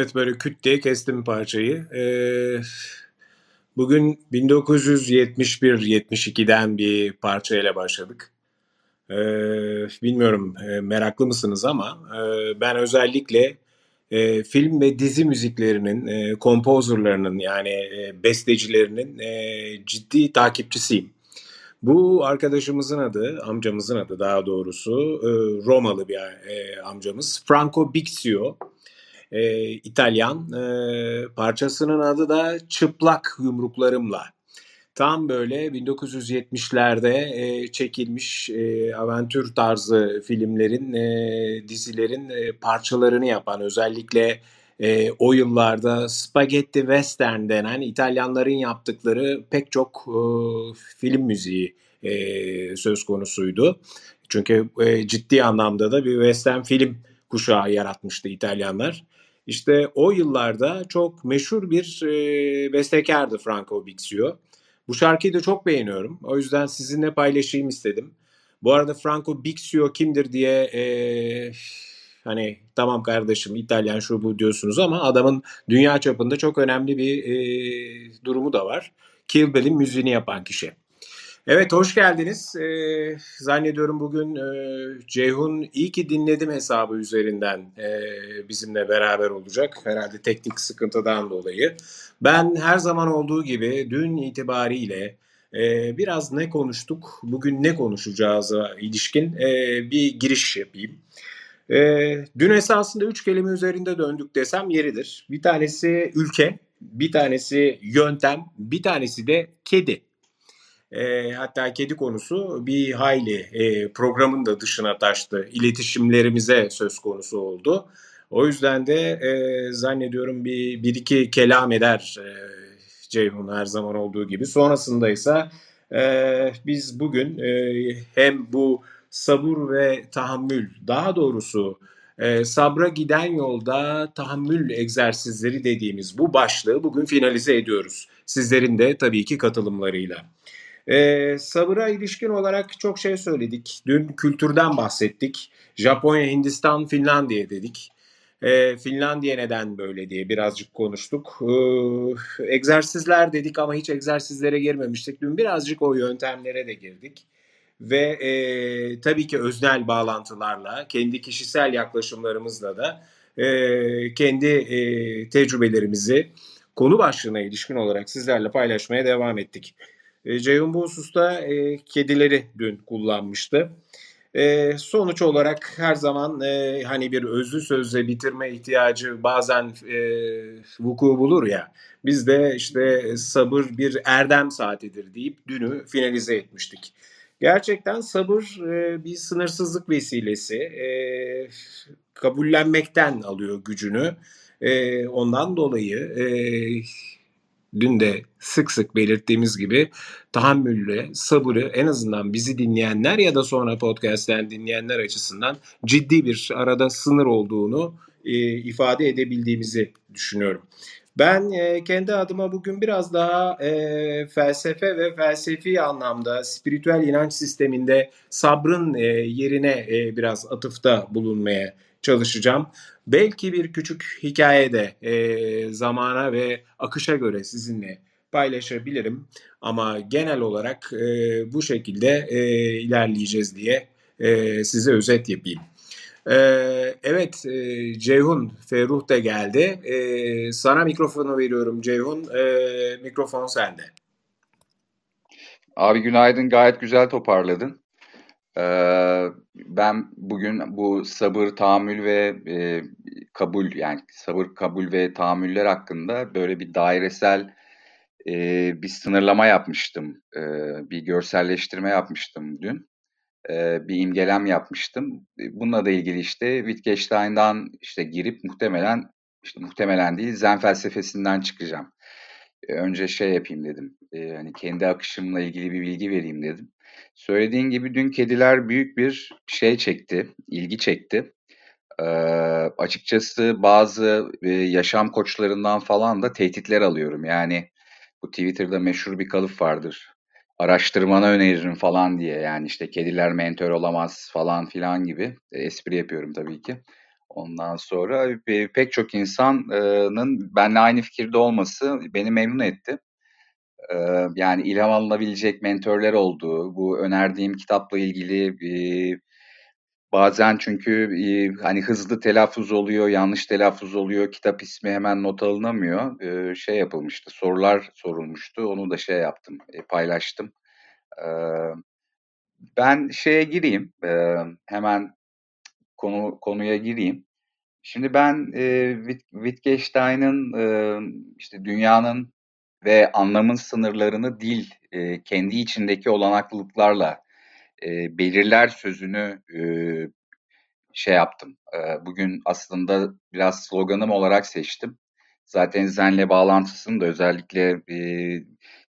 Evet böyle küt diye kestim parçayı. Ee, bugün 1971-72'den bir parçayla başladık. Ee, bilmiyorum e, meraklı mısınız ama e, ben özellikle e, film ve dizi müziklerinin, e, kompozörlerinin yani e, bestecilerinin e, ciddi takipçisiyim. Bu arkadaşımızın adı, amcamızın adı daha doğrusu e, Romalı bir e, amcamız. Franco Bixio e, İtalyan. E, parçasının adı da Çıplak Yumruklarımla. Tam böyle 1970'lerde e, çekilmiş e, aventür tarzı filmlerin, e, dizilerin e, parçalarını yapan özellikle e, o yıllarda spaghetti western denen İtalyanların yaptıkları pek çok e, film müziği e, söz konusuydu. Çünkü e, ciddi anlamda da bir western film kuşağı yaratmıştı İtalyanlar. İşte o yıllarda çok meşhur bir e, bestekardı Franco Bixio. Bu şarkıyı da çok beğeniyorum. O yüzden sizinle paylaşayım istedim. Bu arada Franco Bixio kimdir diye e, hani tamam kardeşim İtalyan şu bu diyorsunuz ama adamın dünya çapında çok önemli bir e, durumu da var. Kill Bill'in müziğini yapan kişi. Evet hoş geldiniz. Ee, zannediyorum bugün e, Ceyhun iyi ki dinledim hesabı üzerinden e, bizimle beraber olacak. Herhalde teknik sıkıntıdan dolayı. Ben her zaman olduğu gibi dün itibariyle e, biraz ne konuştuk, bugün ne konuşacağıza ilişkin e, bir giriş yapayım. E, dün esasında üç kelime üzerinde döndük desem yeridir. Bir tanesi ülke, bir tanesi yöntem, bir tanesi de kedi. E, hatta kedi konusu bir hayli e, programın da dışına taştı. İletişimlerimize söz konusu oldu. O yüzden de e, zannediyorum bir, bir iki kelam eder e, Ceyhun her zaman olduğu gibi. Sonrasında ise e, biz bugün e, hem bu sabır ve tahammül daha doğrusu e, sabra giden yolda tahammül egzersizleri dediğimiz bu başlığı bugün finalize ediyoruz. Sizlerin de tabii ki katılımlarıyla. Ee, sabıra ilişkin olarak çok şey söyledik. Dün kültürden bahsettik. Japonya, Hindistan, Finlandiya dedik. Ee, Finlandiya neden böyle diye birazcık konuştuk. Ee, egzersizler dedik ama hiç egzersizlere girmemiştik. Dün birazcık o yöntemlere de girdik. Ve e, tabii ki öznel bağlantılarla, kendi kişisel yaklaşımlarımızla da e, kendi e, tecrübelerimizi konu başlığına ilişkin olarak sizlerle paylaşmaya devam ettik. E, Ceyhun bu hususta e, kedileri dün kullanmıştı. E, sonuç olarak her zaman e, hani bir özlü sözle bitirme ihtiyacı bazen e, vuku bulur ya. Biz de işte sabır bir erdem saatidir deyip dünü finalize etmiştik. Gerçekten sabır e, bir sınırsızlık vesilesi. E, kabullenmekten alıyor gücünü. E, ondan dolayı e, dün de sık sık belirttiğimiz gibi tahammülle, sabırı en azından bizi dinleyenler ya da sonra podcast'ten dinleyenler açısından ciddi bir arada sınır olduğunu e, ifade edebildiğimizi düşünüyorum. Ben e, kendi adıma bugün biraz daha e, felsefe ve felsefi anlamda spiritüel inanç sisteminde sabrın e, yerine e, biraz atıfta bulunmaya çalışacağım. Belki bir küçük hikaye de e, zamana ve akışa göre sizinle paylaşabilirim. Ama genel olarak e, bu şekilde e, ilerleyeceğiz diye e, size özet yapayım. E, evet e, Ceyhun Ferruh da geldi. E, sana mikrofonu veriyorum Ceyhun. E, mikrofon sende. Abi günaydın gayet güzel toparladın. Ee, ben bugün bu sabır, tahammül ve e, kabul yani sabır, kabul ve tahammüller hakkında böyle bir dairesel e, bir sınırlama yapmıştım. E, bir görselleştirme yapmıştım dün. Bir imgelem yapmıştım. Bununla da ilgili işte Wittgenstein'dan işte girip muhtemelen işte muhtemelen değil Zen felsefesinden çıkacağım. Önce şey yapayım dedim. E, hani kendi akışımla ilgili bir bilgi vereyim dedim. Söylediğin gibi dün kediler büyük bir şey çekti, ilgi çekti. Ee, açıkçası bazı e, yaşam koçlarından falan da tehditler alıyorum. Yani bu Twitter'da meşhur bir kalıp vardır. Araştırmana öneririm falan diye. Yani işte kediler mentor olamaz falan filan gibi. E, espri yapıyorum tabii ki. Ondan sonra pek çok insanın benimle aynı fikirde olması beni memnun etti. Yani ilham alınabilecek mentörler olduğu, bu önerdiğim kitapla ilgili bazen çünkü hani hızlı telaffuz oluyor, yanlış telaffuz oluyor, kitap ismi hemen not alınamıyor. Şey yapılmıştı, sorular sorulmuştu, onu da şey yaptım, paylaştım. Ben şeye gireyim, hemen konu konuya gireyim. Şimdi ben e, Wittgenstein'ın e, işte dünyanın ve anlamın sınırlarını dil e, kendi içindeki olanaklılıklarla e, belirler sözünü e, şey yaptım. E, bugün aslında biraz sloganım olarak seçtim. Zaten Zen'le bağlantısını da özellikle e,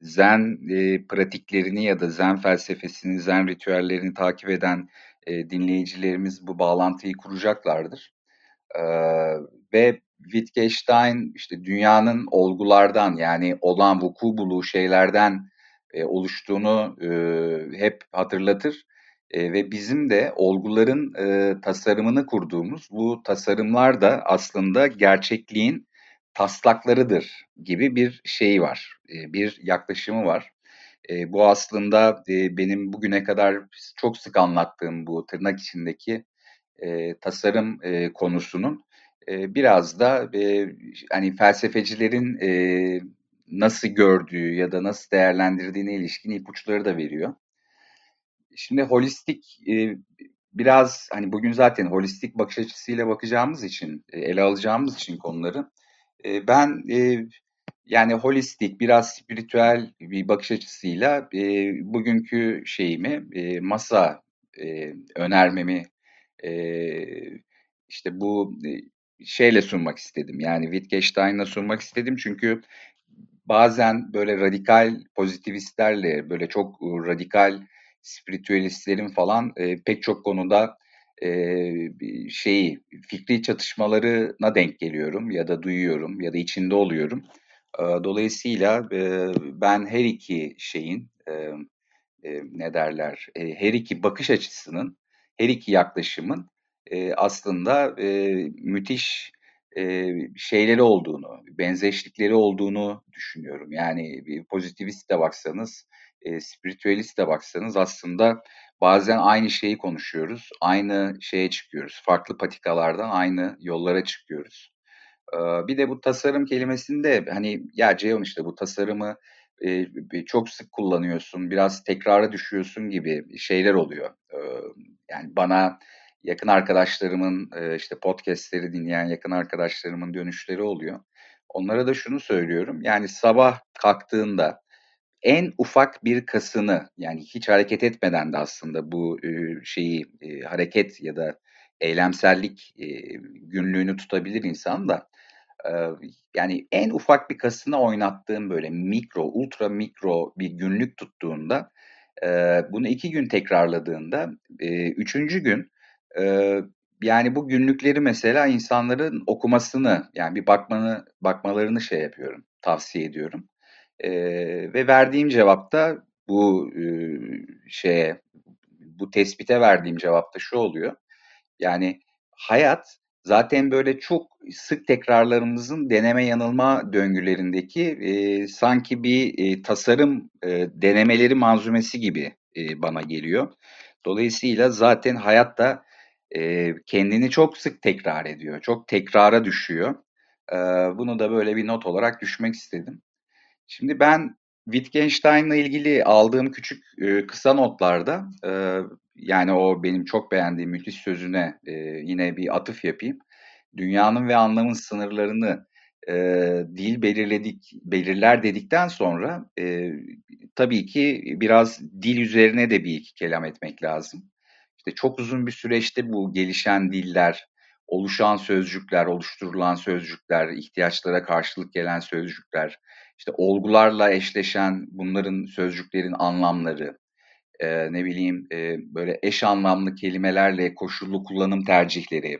Zen e, pratiklerini ya da Zen felsefesini, Zen ritüellerini takip eden e, dinleyicilerimiz bu bağlantıyı kuracaklardır. E, ve Wittgenstein işte dünyanın olgulardan yani olan vuku buluğu şeylerden e, oluştuğunu e, hep hatırlatır. E, ve bizim de olguların e, tasarımını kurduğumuz bu tasarımlar da aslında gerçekliğin taslaklarıdır gibi bir şey var, e, bir yaklaşımı var. E, bu aslında e, benim bugüne kadar çok sık anlattığım bu tırnak içindeki e, tasarım e, konusunun biraz da e, hani felsefecilerin e, nasıl gördüğü ya da nasıl değerlendirdiğine ilişkin ipuçları da veriyor. Şimdi holistik e, biraz hani bugün zaten holistik bakış açısıyla bakacağımız için, ele alacağımız için konuları ben yani holistik, biraz spiritüel bir bakış açısıyla bugünkü şeyimi, masa önermemi işte bu şeyle sunmak istedim. Yani Wittgenstein'la sunmak istedim çünkü bazen böyle radikal pozitivistlerle, böyle çok radikal spiritüalistlerin falan e, pek çok konuda e, şeyi fikri çatışmalarına denk geliyorum ya da duyuyorum ya da içinde oluyorum. E, dolayısıyla e, ben her iki şeyin e, e, ne derler e, her iki bakış açısının her iki yaklaşımın e, aslında e, müthiş e, şeyleri olduğunu, benzeşlikleri olduğunu düşünüyorum. Yani bir pozitivist de baksanız, e, spiritüalist de baksanız aslında bazen aynı şeyi konuşuyoruz, aynı şeye çıkıyoruz. Farklı patikalardan aynı yollara çıkıyoruz. E, bir de bu tasarım kelimesinde hani ya Ceyhun işte bu tasarımı e, çok sık kullanıyorsun, biraz tekrara düşüyorsun gibi şeyler oluyor. E, yani bana yakın arkadaşlarımın e, işte podcastleri dinleyen yakın arkadaşlarımın dönüşleri oluyor. Onlara da şunu söylüyorum. Yani sabah kalktığında en ufak bir kasını yani hiç hareket etmeden de aslında bu e, şeyi e, hareket ya da eylemsellik e, günlüğünü tutabilir insan da yani en ufak bir kasını oynattığın böyle mikro, ultra mikro bir günlük tuttuğunda bunu iki gün tekrarladığında üçüncü gün e, yani bu günlükleri mesela insanların okumasını yani bir bakmanı bakmalarını şey yapıyorum, tavsiye ediyorum. E, ve verdiğim cevapta bu e, şeye bu tespite verdiğim cevapta şu oluyor. Yani hayat zaten böyle çok sık tekrarlarımızın deneme yanılma döngülerindeki e, sanki bir e, tasarım e, denemeleri manzumesi gibi e, bana geliyor. Dolayısıyla zaten hayatta e, kendini çok sık tekrar ediyor. Çok tekrara düşüyor. E, bunu da böyle bir not olarak düşmek istedim. Şimdi ben Wittgenstein'la ilgili aldığım küçük e, kısa notlarda e, yani o benim çok beğendiğim müthiş sözüne e, yine bir atıf yapayım. Dünyanın ve anlamın sınırlarını e, dil belirledik belirler dedikten sonra e, tabii ki biraz dil üzerine de bir iki kelam etmek lazım. İşte çok uzun bir süreçte bu gelişen diller, oluşan sözcükler, oluşturulan sözcükler, ihtiyaçlara karşılık gelen sözcükler, işte olgularla eşleşen bunların sözcüklerin anlamları, e, ne bileyim e, böyle eş anlamlı kelimelerle koşullu kullanım tercihleri,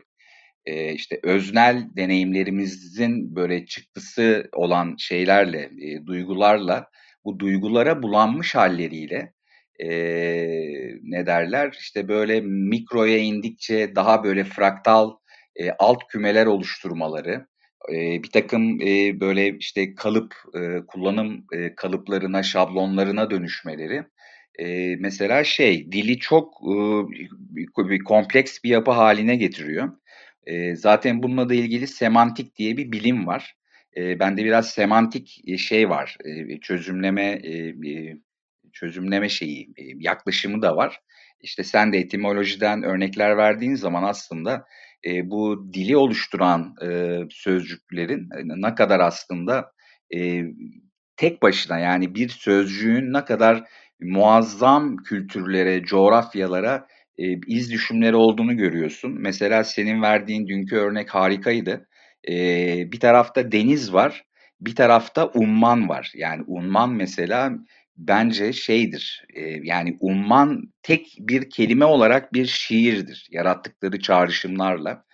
e, işte öznel deneyimlerimizin böyle çıktısı olan şeylerle, e, duygularla, bu duygulara bulanmış halleriyle e, ne derler işte böyle mikroya indikçe daha böyle fraktal e, alt kümeler oluşturmaları, e, bir takım e, böyle işte kalıp, e, kullanım e, kalıplarına, şablonlarına dönüşmeleri, e, mesela şey, dili çok e, kompleks bir yapı haline getiriyor. E, zaten bununla da ilgili semantik diye bir bilim var. E, bende biraz semantik şey var, e, çözümleme e, çözümleme şeyi, e, yaklaşımı da var. İşte sen de etimolojiden örnekler verdiğin zaman aslında e, bu dili oluşturan e, sözcüklerin e, ne kadar aslında e, tek başına yani bir sözcüğün ne kadar muazzam kültürlere, coğrafyalara e, iz düşümleri olduğunu görüyorsun. Mesela senin verdiğin dünkü örnek harikaydı. E, bir tarafta deniz var, bir tarafta umman var. Yani umman mesela bence şeydir. E, yani umman tek bir kelime olarak bir şiirdir. Yarattıkları çağrışımlarla.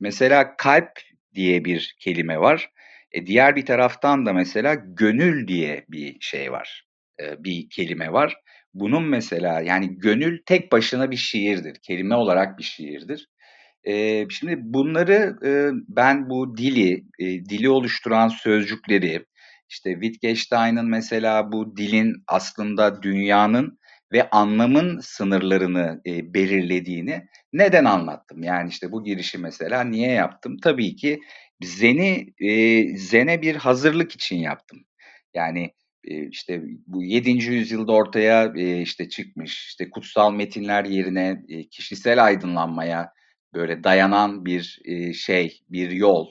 Mesela kalp diye bir kelime var. E, diğer bir taraftan da mesela gönül diye bir şey var. E, bir kelime var. Bunun mesela yani gönül tek başına bir şiirdir. Kelime olarak bir şiirdir. E, şimdi bunları e, ben bu dili, e, dili oluşturan sözcükleri, işte Wittgenstein'ın mesela bu dilin aslında dünyanın ve anlamın sınırlarını e, belirlediğini neden anlattım? Yani işte bu girişi mesela niye yaptım? Tabii ki Zen'i e, Zen'e bir hazırlık için yaptım. Yani e, işte bu 7. yüzyılda ortaya e, işte çıkmış işte kutsal metinler yerine e, kişisel aydınlanmaya böyle dayanan bir şey, bir yol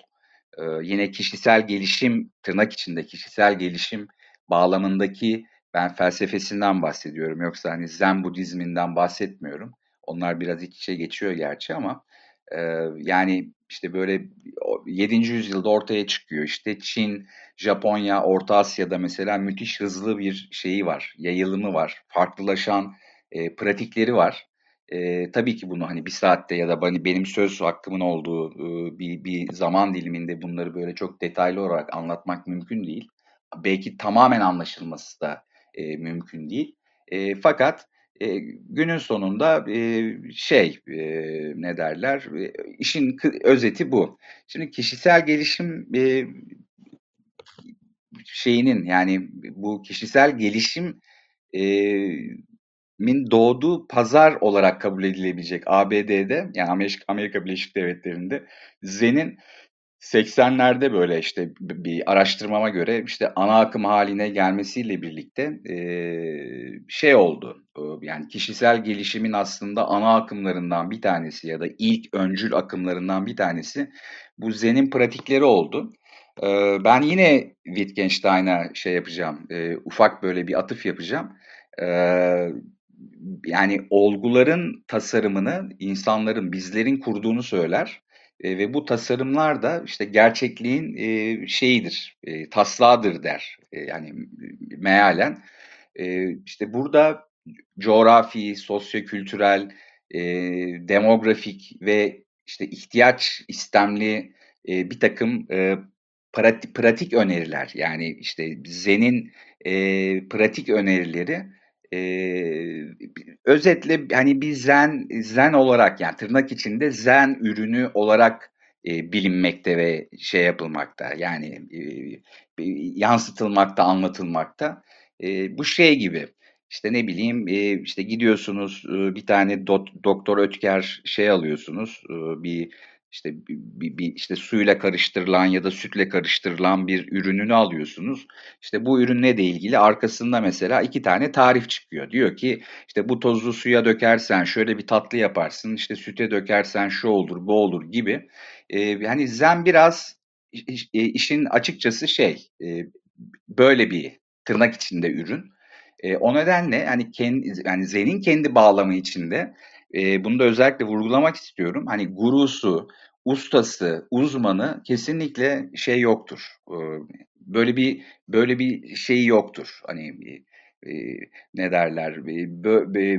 e, yine kişisel gelişim, tırnak içinde kişisel gelişim bağlamındaki ben felsefesinden bahsediyorum. Yoksa hani Zen Budizminden bahsetmiyorum. Onlar biraz iç içe geçiyor gerçi ama e, yani işte böyle 7. yüzyılda ortaya çıkıyor. İşte Çin, Japonya, Orta Asya'da mesela müthiş hızlı bir şeyi var, yayılımı var, farklılaşan e, pratikleri var. E, tabii ki bunu hani bir saatte ya da hani benim söz hakkımın olduğu e, bir, bir zaman diliminde bunları böyle çok detaylı olarak anlatmak mümkün değil. Belki tamamen anlaşılması da e, mümkün değil. E, fakat e, günün sonunda e, şey e, ne derler e, işin özeti bu. Şimdi kişisel gelişim e, şeyinin yani bu kişisel gelişim e, min doğduğu pazar olarak kabul edilebilecek ABD'de yani Amerika, Amerika Birleşik Devletleri'nde Zen'in 80'lerde böyle işte bir araştırmama göre işte ana akım haline gelmesiyle birlikte şey oldu. Yani kişisel gelişimin aslında ana akımlarından bir tanesi ya da ilk öncül akımlarından bir tanesi bu Zen'in pratikleri oldu. Ben yine Wittgenstein'a şey yapacağım, ufak böyle bir atıf yapacağım. Yani olguların tasarımını insanların, bizlerin kurduğunu söyler. E, ve bu tasarımlar da işte gerçekliğin e, şeyidir, e, taslağıdır der. E, yani mealen. E, işte burada coğrafi, sosyokültürel, e, demografik ve işte ihtiyaç istemli e, bir takım e, pratik, pratik öneriler yani işte Zen'in e, pratik önerileri Eee, özetle hani bir zen zen olarak yani tırnak içinde zen ürünü olarak e, bilinmekte ve şey yapılmakta yani e, yansıtılmakta, anlatılmakta. E, bu şey gibi işte ne bileyim e, işte gidiyorsunuz e, bir tane do, doktor Ötker şey alıyorsunuz e, bir işte bir, bir işte suyla karıştırılan ya da sütle karıştırılan bir ürününü alıyorsunuz. İşte bu ürünle de ilgili arkasında mesela iki tane tarif çıkıyor. Diyor ki işte bu tozu suya dökersen şöyle bir tatlı yaparsın. İşte süte dökersen şu olur, bu olur gibi. Ee, hani zen biraz e, işin açıkçası şey e, böyle bir tırnak içinde ürün. E, o nedenle hani kendi yani Zen'in kendi bağlamı içinde e, bunu da özellikle vurgulamak istiyorum. Hani gurusu, ustası, uzmanı kesinlikle şey yoktur. E, böyle bir böyle bir şey yoktur. Hani e, ne derler?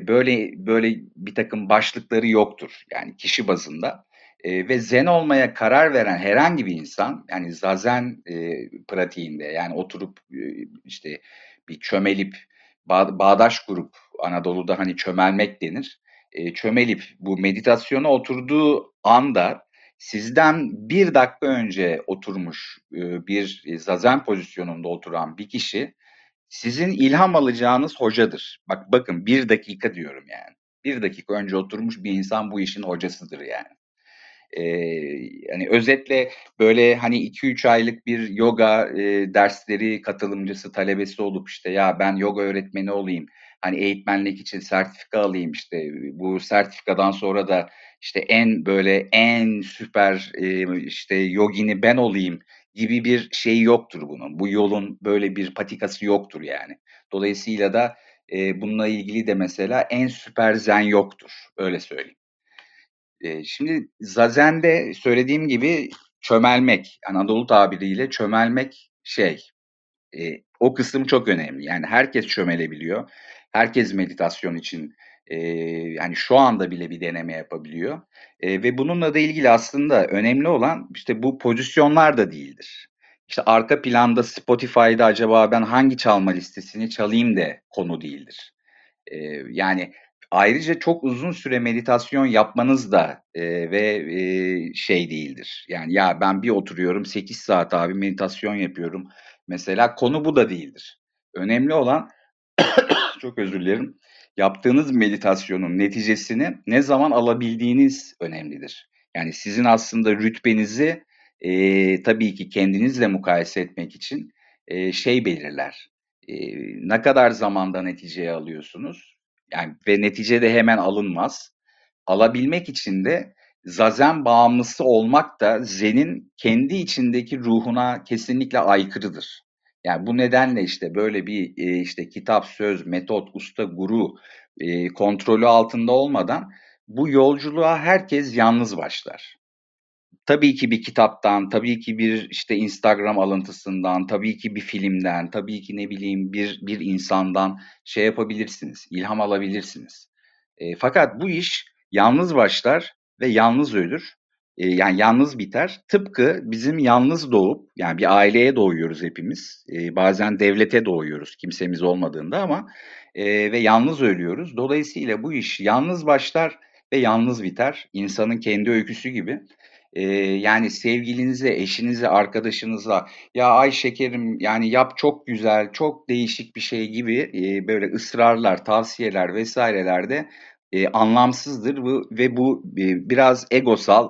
böyle böyle bir takım başlıkları yoktur. Yani kişi bazında. E, ve zen olmaya karar veren herhangi bir insan yani zazen e, pratiğinde yani oturup e, işte bir çömelip bağ, bağdaş grup Anadolu'da hani çömelmek denir. E, çömelip bu meditasyona oturduğu anda sizden bir dakika önce oturmuş e, bir zazen pozisyonunda oturan bir kişi sizin ilham alacağınız hocadır. Bak bakın bir dakika diyorum yani. Bir dakika önce oturmuş bir insan bu işin hocasıdır yani. Ee, yani özetle böyle hani 2-3 aylık bir yoga e, dersleri katılımcısı, talebesi olup işte ya ben yoga öğretmeni olayım, hani eğitmenlik için sertifika alayım işte bu sertifikadan sonra da işte en böyle en süper e, işte yogini ben olayım gibi bir şey yoktur bunun. Bu yolun böyle bir patikası yoktur yani. Dolayısıyla da e, bununla ilgili de mesela en süper zen yoktur. Öyle söyleyeyim. E, şimdi zazen'de söylediğim gibi çömelmek, Anadolu tabiriyle çömelmek şey, e, o kısım çok önemli. Yani herkes çömelebiliyor. Herkes meditasyon için e, yani şu anda bile bir deneme yapabiliyor. E, ve bununla da ilgili aslında önemli olan işte bu pozisyonlar da değildir. İşte arka planda Spotify'da acaba ben hangi çalma listesini çalayım de konu değildir. E, yani ayrıca çok uzun süre meditasyon yapmanız da e, ve e, şey değildir. Yani ya ben bir oturuyorum 8 saat abi meditasyon yapıyorum. Mesela konu bu da değildir. Önemli olan çok özür dilerim. Yaptığınız meditasyonun neticesini ne zaman alabildiğiniz önemlidir. Yani sizin aslında rütbenizi e, tabii ki kendinizle mukayese etmek için e, şey belirler. E, ne kadar zamanda neticeye alıyorsunuz? Yani ve netice de hemen alınmaz. Alabilmek için de zazen bağımlısı olmak da zenin kendi içindeki ruhuna kesinlikle aykırıdır. Yani bu nedenle işte böyle bir e, işte kitap, söz, metot, usta, guru e, kontrolü altında olmadan bu yolculuğa herkes yalnız başlar. Tabii ki bir kitaptan, tabii ki bir işte Instagram alıntısından, tabii ki bir filmden, tabii ki ne bileyim bir bir insandan şey yapabilirsiniz, ilham alabilirsiniz. E, fakat bu iş yalnız başlar ve yalnız ölür. Yani yalnız biter. Tıpkı bizim yalnız doğup, yani bir aileye doğuyoruz hepimiz. Bazen devlete doğuyoruz kimsemiz olmadığında ama ve yalnız ölüyoruz. Dolayısıyla bu iş yalnız başlar ve yalnız biter. İnsanın kendi öyküsü gibi. Yani sevgilinize, eşinize, arkadaşınıza ya ay şekerim yani yap çok güzel, çok değişik bir şey gibi böyle ısrarlar, tavsiyeler vesairelerde anlamsızdır ve bu biraz egosal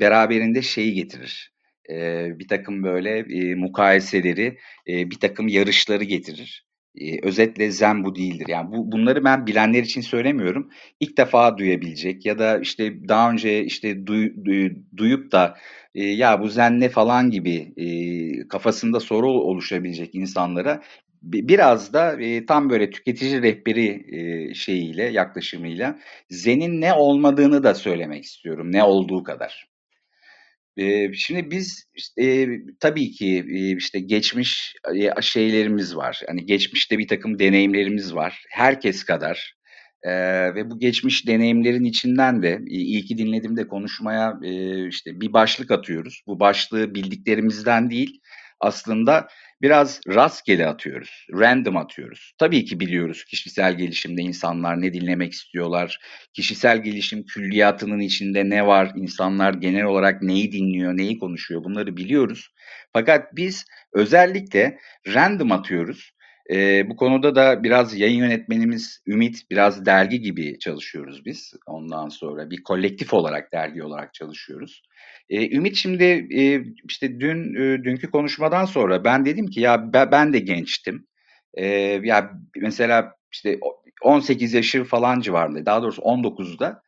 beraberinde şeyi getirir. E, bir takım böyle e, mukayeseleri, e, bir takım yarışları getirir. E, özetle zen bu değildir. Yani bu, bunları ben bilenler için söylemiyorum. İlk defa duyabilecek ya da işte daha önce işte duy, duy, duyup da e, ya bu zen ne falan gibi e, kafasında soru oluşabilecek insanlara biraz da e, tam böyle tüketici rehberi e, şeyiyle yaklaşımıyla zenin ne olmadığını da söylemek istiyorum. Ne olduğu kadar. Eee, şimdi biz, eee, tabii ki, eee, işte geçmiş, eee, şeylerimiz var. Hani geçmişte bir takım deneyimlerimiz var. Herkes kadar. Eee, ve bu geçmiş deneyimlerin içinden de i iyi ki dinledim de konuşmaya, eee, işte bir başlık atıyoruz. Bu başlığı bildiklerimizden değil, aslında biraz rastgele atıyoruz, random atıyoruz. Tabii ki biliyoruz kişisel gelişimde insanlar ne dinlemek istiyorlar, kişisel gelişim külliyatının içinde ne var, insanlar genel olarak neyi dinliyor, neyi konuşuyor bunları biliyoruz. Fakat biz özellikle random atıyoruz. Ee, bu konuda da biraz yayın yönetmenimiz Ümit, biraz dergi gibi çalışıyoruz biz. Ondan sonra bir kolektif olarak, dergi olarak çalışıyoruz. Ee, Ümit şimdi e, işte dün e, dünkü konuşmadan sonra ben dedim ki ya ben de gençtim. Ee, ya mesela işte 18 yaşı falan civarında, daha doğrusu 19'da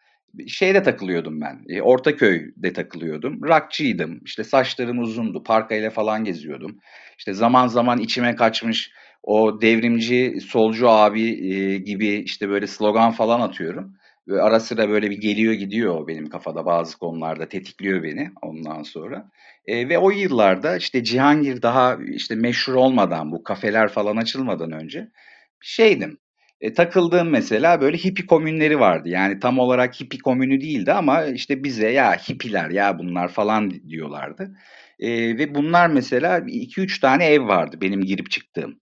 şeyde takılıyordum ben. E, Ortaköy'de takılıyordum. Rockçıydım. İşte saçlarım uzundu. Parkayla falan geziyordum. İşte zaman zaman içime kaçmış o devrimci solcu abi e, gibi işte böyle slogan falan atıyorum. Ve ara sıra böyle bir geliyor gidiyor benim kafada bazı konularda tetikliyor beni ondan sonra. E, ve o yıllarda işte Cihangir daha işte meşhur olmadan bu kafeler falan açılmadan önce şeydim. E, takıldığım mesela böyle hippie komünleri vardı. Yani tam olarak hippie komünü değildi ama işte bize ya hippiler ya bunlar falan diyorlardı. E, ve bunlar mesela 2-3 tane ev vardı benim girip çıktığım.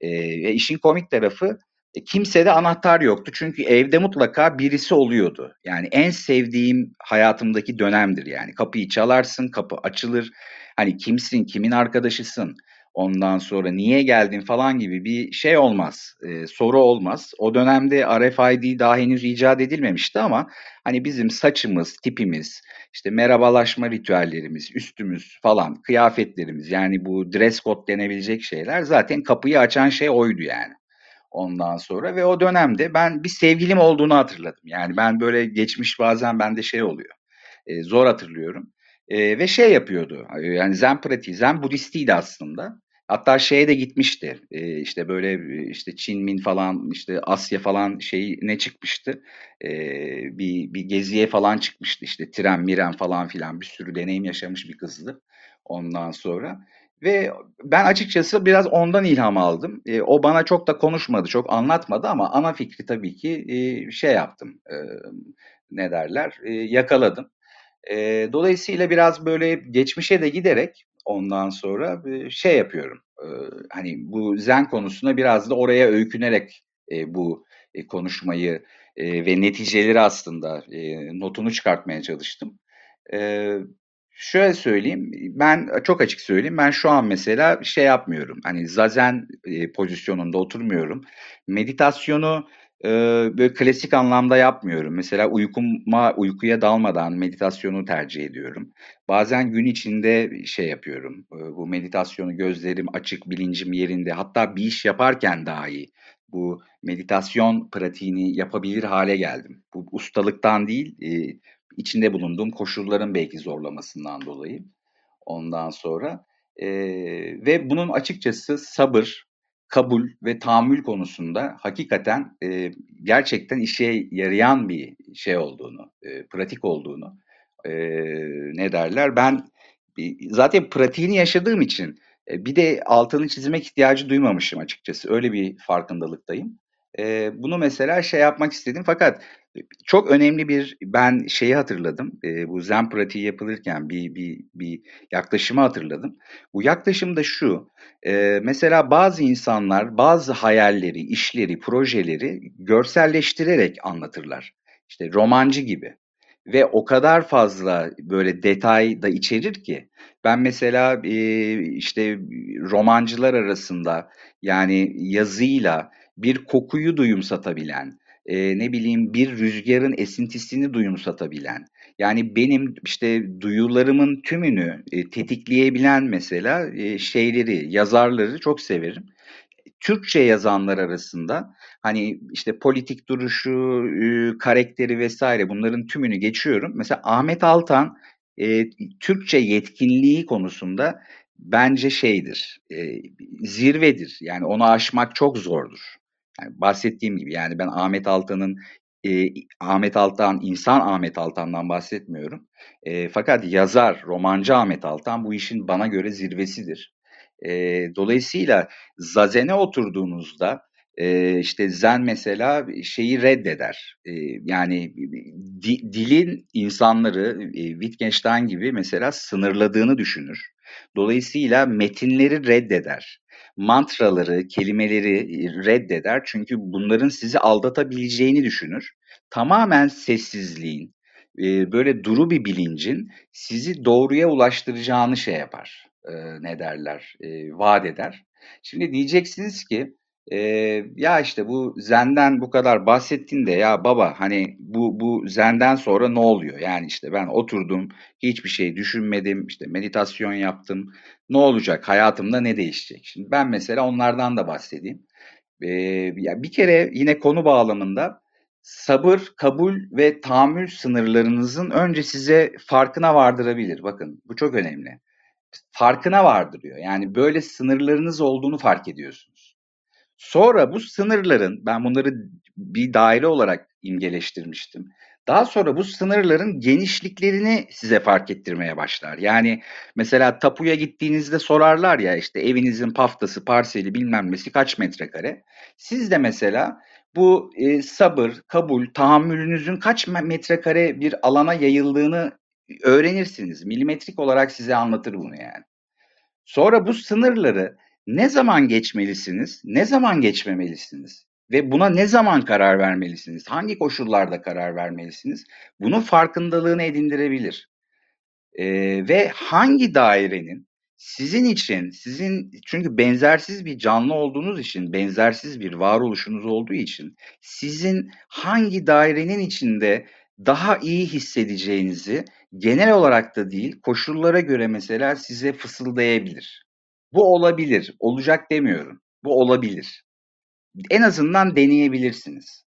E, ve işin komik tarafı E, kimsede anahtar yoktu çünkü evde mutlaka birisi oluyordu. Yani en sevdiğim hayatımdaki dönemdir yani. Kapıyı çalarsın, kapı açılır. Hani kimsin, kimin arkadaşısın, ondan sonra niye geldin falan gibi bir şey olmaz, e, soru olmaz. O dönemde RFID daha henüz icat edilmemişti ama hani bizim saçımız, tipimiz, işte merhabalaşma ritüellerimiz, üstümüz falan, kıyafetlerimiz yani bu dress code denebilecek şeyler zaten kapıyı açan şey oydu yani ondan sonra ve o dönemde ben bir sevgilim olduğunu hatırladım. Yani ben böyle geçmiş bazen bende şey oluyor. E, zor hatırlıyorum. E, ve şey yapıyordu. Yani Zen pratiği, Zen Budistiydi aslında. Hatta şeye de gitmişti. E, işte böyle işte Çin Min falan işte Asya falan şey ne çıkmıştı? E, bir bir geziye falan çıkmıştı. İşte tren, miren falan filan bir sürü deneyim yaşamış bir kızdı. Ondan sonra ve ben açıkçası biraz ondan ilham aldım. E, o bana çok da konuşmadı, çok anlatmadı ama ana fikri tabii ki e, şey yaptım. E, ne derler? E, yakaladım. E, dolayısıyla biraz böyle geçmişe de giderek ondan sonra şey yapıyorum. E, hani bu zen konusuna biraz da oraya öykünerek e, bu e, konuşmayı e, ve neticeleri aslında e, notunu çıkartmaya çalıştım. E, Şöyle söyleyeyim, ben çok açık söyleyeyim, ben şu an mesela şey yapmıyorum, hani zazen e, pozisyonunda oturmuyorum. Meditasyonu e, böyle klasik anlamda yapmıyorum. Mesela uykuma, uykuya dalmadan meditasyonu tercih ediyorum. Bazen gün içinde şey yapıyorum, e, bu meditasyonu gözlerim açık, bilincim yerinde, hatta bir iş yaparken dahi bu meditasyon pratiğini yapabilir hale geldim. Bu ustalıktan değil, e, içinde bulunduğum koşulların belki zorlamasından dolayı ondan sonra e, ve bunun açıkçası sabır, kabul ve tahammül konusunda hakikaten e, gerçekten işe yarayan bir şey olduğunu, e, pratik olduğunu e, ne derler ben zaten pratiğini yaşadığım için e, bir de altını çizmek ihtiyacı duymamışım açıkçası. Öyle bir farkındalıktayım. E, bunu mesela şey yapmak istedim fakat çok önemli bir ben şeyi hatırladım. E, bu zen pratiği yapılırken bir bir bir yaklaşımı hatırladım. Bu yaklaşım da şu. E, mesela bazı insanlar bazı hayalleri, işleri, projeleri görselleştirerek anlatırlar. İşte romancı gibi. Ve o kadar fazla böyle detay da içerir ki ben mesela e, işte romancılar arasında yani yazıyla bir kokuyu duyumsatabilen, e, ne bileyim bir rüzgarın esintisini duyumsatabilen, yani benim işte duyularımın tümünü e, tetikleyebilen mesela e, şeyleri, yazarları çok severim. Türkçe yazanlar arasında hani işte politik duruşu, karakteri vesaire bunların tümünü geçiyorum. Mesela Ahmet Altan e, Türkçe yetkinliği konusunda bence şeydir, e, zirvedir. Yani onu aşmak çok zordur. Yani bahsettiğim gibi yani ben Ahmet Altan'ın e, Ahmet Altan, insan Ahmet Altan'dan bahsetmiyorum. E, fakat yazar, romancı Ahmet Altan bu işin bana göre zirvesidir. E, dolayısıyla Zazen'e oturduğunuzda e, işte Zen mesela şeyi reddeder. E, yani di, dilin insanları e, Wittgenstein gibi mesela sınırladığını düşünür. Dolayısıyla metinleri reddeder mantraları, kelimeleri reddeder. Çünkü bunların sizi aldatabileceğini düşünür. Tamamen sessizliğin, böyle duru bir bilincin sizi doğruya ulaştıracağını şey yapar. Ne derler? Vaat eder. Şimdi diyeceksiniz ki e, ya işte bu zenden bu kadar bahsettin de ya baba hani bu bu zenden sonra ne oluyor? Yani işte ben oturdum hiçbir şey düşünmedim işte meditasyon yaptım ne olacak hayatımda ne değişecek? Şimdi ben mesela onlardan da bahsedeyim. E, ya bir kere yine konu bağlamında sabır, kabul ve tahammül sınırlarınızın önce size farkına vardırabilir. Bakın bu çok önemli. Farkına vardırıyor. Yani böyle sınırlarınız olduğunu fark ediyorsunuz. Sonra bu sınırların, ben bunları bir daire olarak imgeleştirmiştim. Daha sonra bu sınırların genişliklerini size fark ettirmeye başlar. Yani mesela tapuya gittiğinizde sorarlar ya işte evinizin paftası, parseli bilmem nesi kaç metrekare. Siz de mesela bu e, sabır, kabul, tahammülünüzün kaç metrekare bir alana yayıldığını öğrenirsiniz. Milimetrik olarak size anlatır bunu yani. Sonra bu sınırları ne zaman geçmelisiniz, ne zaman geçmemelisiniz? ve buna ne zaman karar vermelisiniz? Hangi koşullarda karar vermelisiniz? Bunun farkındalığını edindirebilir. Ee, ve hangi dairenin sizin için, sizin çünkü benzersiz bir canlı olduğunuz için, benzersiz bir varoluşunuz olduğu için sizin hangi dairenin içinde daha iyi hissedeceğinizi genel olarak da değil, koşullara göre mesela size fısıldayabilir. Bu olabilir, olacak demiyorum. Bu olabilir. En azından deneyebilirsiniz.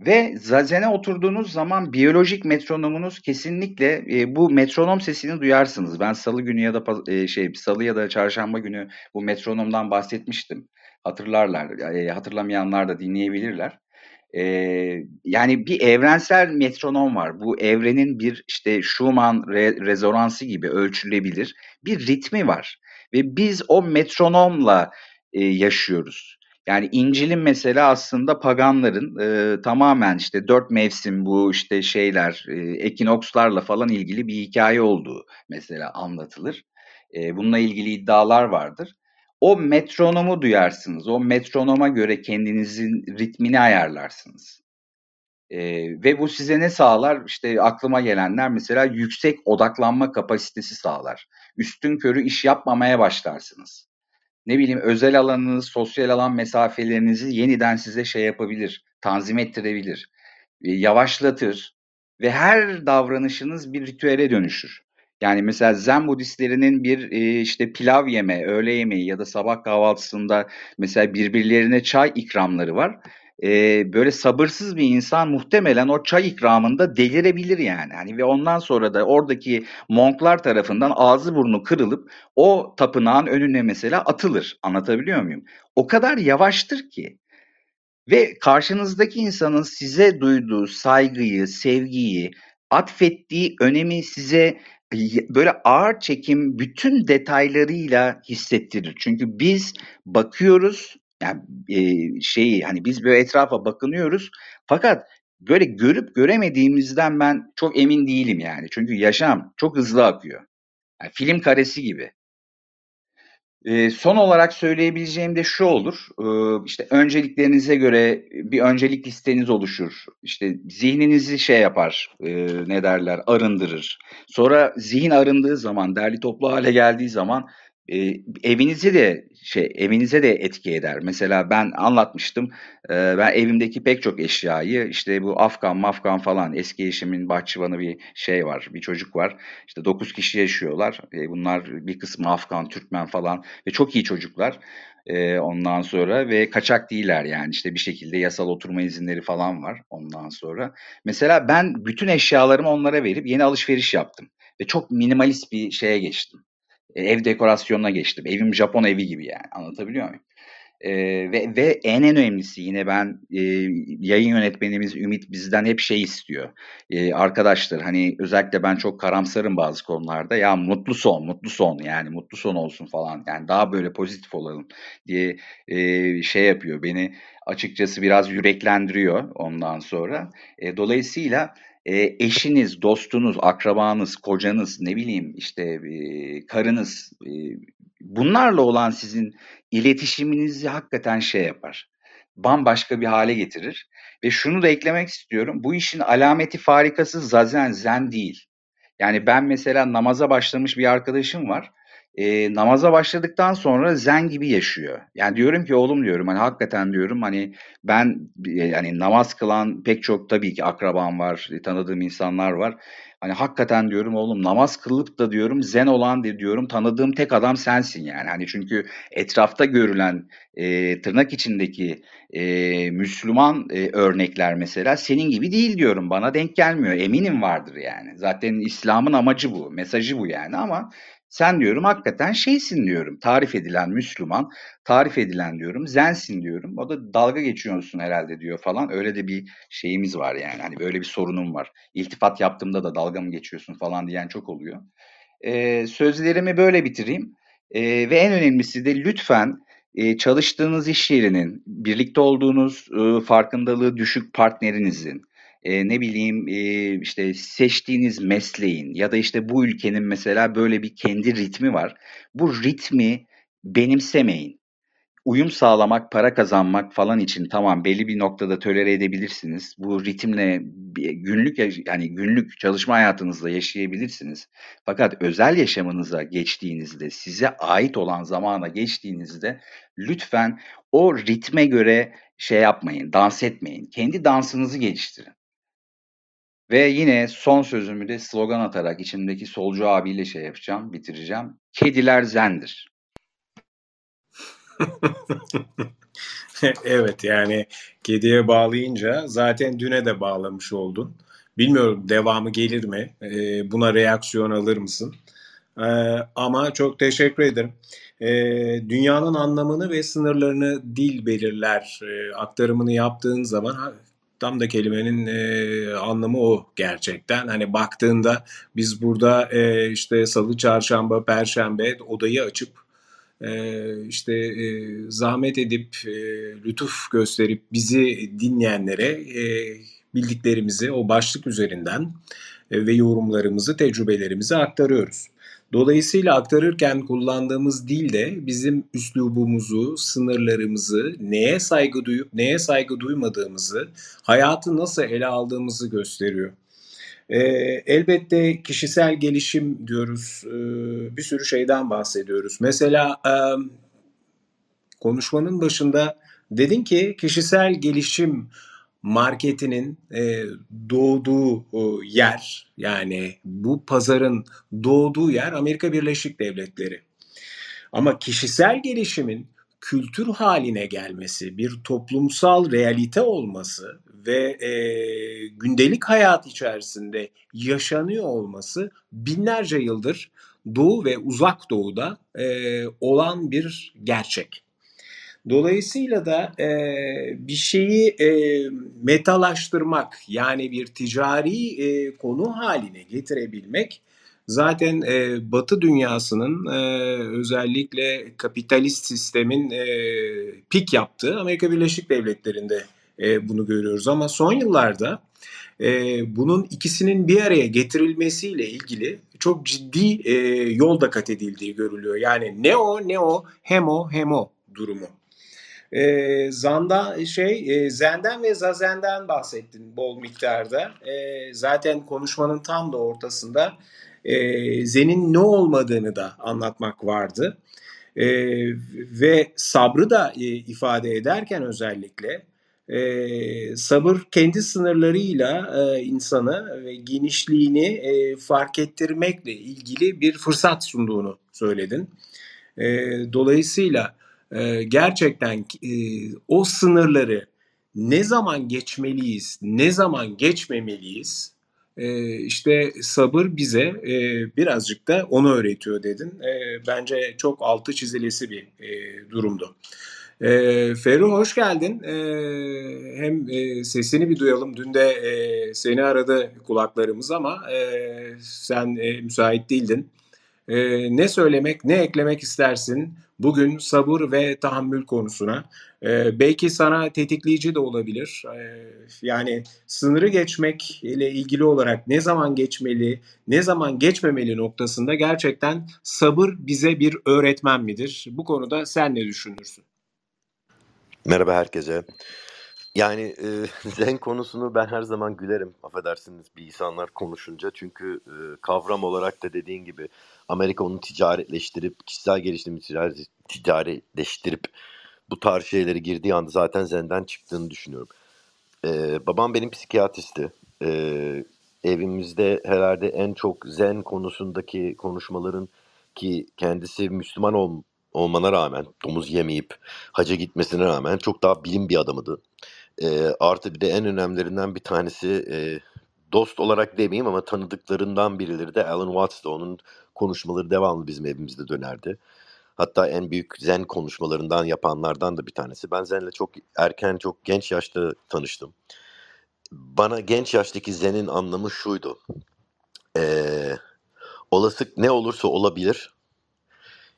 Ve zazen'e oturduğunuz zaman biyolojik metronomunuz kesinlikle e, bu metronom sesini duyarsınız. Ben salı günü ya da e, şey salı ya da çarşamba günü bu metronomdan bahsetmiştim. Hatırlarlar, e, hatırlamayanlar da dinleyebilirler. E, yani bir evrensel metronom var. Bu evrenin bir işte Schumann re, rezonansı gibi ölçülebilir bir ritmi var. Ve biz o metronomla e, yaşıyoruz. Yani İncil'in mesela aslında paganların e, tamamen işte dört mevsim bu işte şeyler, e, ekinokslarla falan ilgili bir hikaye olduğu mesela anlatılır. E, bununla ilgili iddialar vardır. O metronomu duyarsınız. O metronoma göre kendinizin ritmini ayarlarsınız. E, ve bu size ne sağlar? İşte aklıma gelenler mesela yüksek odaklanma kapasitesi sağlar. Üstün körü iş yapmamaya başlarsınız ne bileyim özel alanınız, sosyal alan mesafelerinizi yeniden size şey yapabilir, tanzim ettirebilir, e, yavaşlatır ve her davranışınız bir ritüele dönüşür. Yani mesela Zen Budistlerinin bir e, işte pilav yeme, öğle yemeği ya da sabah kahvaltısında mesela birbirlerine çay ikramları var e, böyle sabırsız bir insan muhtemelen o çay ikramında delirebilir yani. Hani ve ondan sonra da oradaki monklar tarafından ağzı burnu kırılıp o tapınağın önüne mesela atılır. Anlatabiliyor muyum? O kadar yavaştır ki ve karşınızdaki insanın size duyduğu saygıyı, sevgiyi, atfettiği önemi size böyle ağır çekim bütün detaylarıyla hissettirir. Çünkü biz bakıyoruz yani e, şeyi hani biz böyle etrafa bakınıyoruz fakat böyle görüp göremediğimizden ben çok emin değilim yani. Çünkü yaşam çok hızlı akıyor. Yani film karesi gibi. E, son olarak söyleyebileceğim de şu olur. E, işte önceliklerinize göre bir öncelik listeniz oluşur. İşte zihninizi şey yapar, e, ne derler, arındırır. Sonra zihin arındığı zaman, derli toplu hale geldiği zaman e, evinizi de şey evinize de etki eder. Mesela ben anlatmıştım. E, ben evimdeki pek çok eşyayı işte bu Afgan, Mafgan falan eski eşimin bahçıvanı bir şey var. Bir çocuk var. İşte 9 kişi yaşıyorlar. E, bunlar bir kısmı Afgan, Türkmen falan ve çok iyi çocuklar. E, ondan sonra ve kaçak değiller yani işte bir şekilde yasal oturma izinleri falan var ondan sonra. Mesela ben bütün eşyalarımı onlara verip yeni alışveriş yaptım ve çok minimalist bir şeye geçtim ev dekorasyonuna geçtim. Evim Japon evi gibi yani. Anlatabiliyor muyum? Ee, ve, ve en en önemlisi yine ben e, yayın yönetmenimiz Ümit bizden hep şey istiyor. E, arkadaşlar hani özellikle ben çok karamsarım bazı konularda. Ya mutlu son, mutlu son yani mutlu son olsun falan. Yani daha böyle pozitif olalım diye e, şey yapıyor. Beni açıkçası biraz yüreklendiriyor ondan sonra. E, dolayısıyla e, eşiniz, dostunuz, akrabanız, kocanız, ne bileyim işte e, karınız e, bunlarla olan sizin iletişiminizi hakikaten şey yapar. Bambaşka bir hale getirir. Ve şunu da eklemek istiyorum. Bu işin alameti farikası zazen zen değil. Yani ben mesela namaza başlamış bir arkadaşım var e, namaza başladıktan sonra zen gibi yaşıyor. Yani diyorum ki oğlum diyorum hani hakikaten diyorum hani ben yani namaz kılan pek çok tabii ki akrabam var, tanıdığım insanlar var. Hani hakikaten diyorum oğlum namaz kılıp da diyorum zen olan diyorum tanıdığım tek adam sensin yani. Hani çünkü etrafta görülen e, tırnak içindeki e, Müslüman e, örnekler mesela senin gibi değil diyorum. Bana denk gelmiyor. Eminim vardır yani. Zaten İslam'ın amacı bu, mesajı bu yani ama sen diyorum hakikaten şeysin diyorum. Tarif edilen Müslüman, tarif edilen diyorum zensin diyorum. O da dalga geçiyorsun herhalde diyor falan. Öyle de bir şeyimiz var yani. Hani böyle bir sorunum var. İltifat yaptığımda da dalga mı geçiyorsun falan diyen çok oluyor. Ee, sözlerimi böyle bitireyim. Ee, ve en önemlisi de lütfen e, çalıştığınız iş yerinin, birlikte olduğunuz e, farkındalığı düşük partnerinizin, e, ne bileyim e, işte seçtiğiniz mesleğin ya da işte bu ülkenin mesela böyle bir kendi ritmi var. Bu ritmi benimsemeyin. uyum sağlamak, para kazanmak falan için tamam belli bir noktada tolere edebilirsiniz. Bu ritimle günlük yani günlük çalışma hayatınızda yaşayabilirsiniz. Fakat özel yaşamınıza geçtiğinizde, size ait olan zamana geçtiğinizde lütfen o ritme göre şey yapmayın, dans etmeyin. Kendi dansınızı geliştirin. Ve yine son sözümü de slogan atarak içimdeki solcu abiyle şey yapacağım, bitireceğim. Kediler zendir. evet yani kediye bağlayınca zaten düne de bağlamış oldun. Bilmiyorum devamı gelir mi? Ee, buna reaksiyon alır mısın? Ee, ama çok teşekkür ederim. Ee, dünyanın anlamını ve sınırlarını dil belirler e, aktarımını yaptığın zaman tam da kelimenin e, anlamı o gerçekten. Hani baktığında biz burada e, işte salı, çarşamba, perşembe odayı açıp e, işte e, zahmet edip e, lütuf gösterip bizi dinleyenlere e, bildiklerimizi o başlık üzerinden e, ve yorumlarımızı, tecrübelerimizi aktarıyoruz. Dolayısıyla aktarırken kullandığımız dil de bizim üslubumuzu, sınırlarımızı, neye saygı duyup neye saygı duymadığımızı, hayatı nasıl ele aldığımızı gösteriyor. E, elbette kişisel gelişim diyoruz, e, bir sürü şeyden bahsediyoruz. Mesela e, konuşmanın başında dedin ki kişisel gelişim marketinin e, doğduğu e, yer yani bu pazarın doğduğu yer Amerika Birleşik Devletleri. Ama kişisel gelişimin kültür haline gelmesi, bir toplumsal realite olması ve e, gündelik hayat içerisinde yaşanıyor olması binlerce yıldır Doğu ve Uzak Doğu'da e, olan bir gerçek. Dolayısıyla da e, bir şeyi e, metalaştırmak yani bir ticari e, konu haline getirebilmek zaten e, Batı dünyasının e, özellikle kapitalist sistemin e, pik yaptığı Amerika Birleşik Devletleri'nde e, bunu görüyoruz. Ama son yıllarda e, bunun ikisinin bir araya getirilmesiyle ilgili çok ciddi e, yolda kat edildiği görülüyor. Yani ne o ne o hem o hem o durumu. E, Zanda şey e, Zenden ve Zazen'den bahsettin bol miktarda. E, zaten konuşmanın tam da ortasında e, Zen'in ne olmadığını da anlatmak vardı. E, ve sabrı da e, ifade ederken özellikle e, sabır kendi sınırlarıyla e, insanı ve genişliğini e, fark ettirmekle ilgili bir fırsat sunduğunu söyledin. E, dolayısıyla e, gerçekten e, o sınırları ne zaman geçmeliyiz, ne zaman geçmemeliyiz, e, işte sabır bize e, birazcık da onu öğretiyor dedin. E, bence çok altı çizilesi bir e, durumdu. E, hoş geldin. Hem sesini bir duyalım. Dün de seni aradı kulaklarımız ama sen müsait değildin. Ne söylemek, ne eklemek istersin bugün sabır ve tahammül konusuna? E, belki sana tetikleyici de olabilir. E, yani sınırı geçmek ile ilgili olarak ne zaman geçmeli, ne zaman geçmemeli noktasında gerçekten sabır bize bir öğretmen midir? Bu konuda sen ne düşünürsün? Merhaba herkese. Yani e, zen konusunu ben her zaman gülerim affedersiniz bir insanlar konuşunca. Çünkü e, kavram olarak da dediğin gibi Amerika onu ticaretleştirip, kişisel gelişimi ticaretleştirip bu tarz şeyleri girdiği anda zaten zenden çıktığını düşünüyorum. E, babam benim psikiyatristi. E, evimizde herhalde en çok zen konusundaki konuşmaların ki kendisi Müslüman ol, olmana rağmen, domuz yemeyip haca gitmesine rağmen çok daha bilim bir adamıydı. E, artı bir de en önemlilerinden bir tanesi e, dost olarak demeyeyim ama tanıdıklarından birileri de Alan Watts'tı. Onun konuşmaları devamlı bizim evimizde dönerdi. Hatta en büyük zen konuşmalarından yapanlardan da bir tanesi. Ben zenle çok erken, çok genç yaşta tanıştım. Bana genç yaştaki zenin anlamı şuydu. Ee, olası ne olursa olabilir.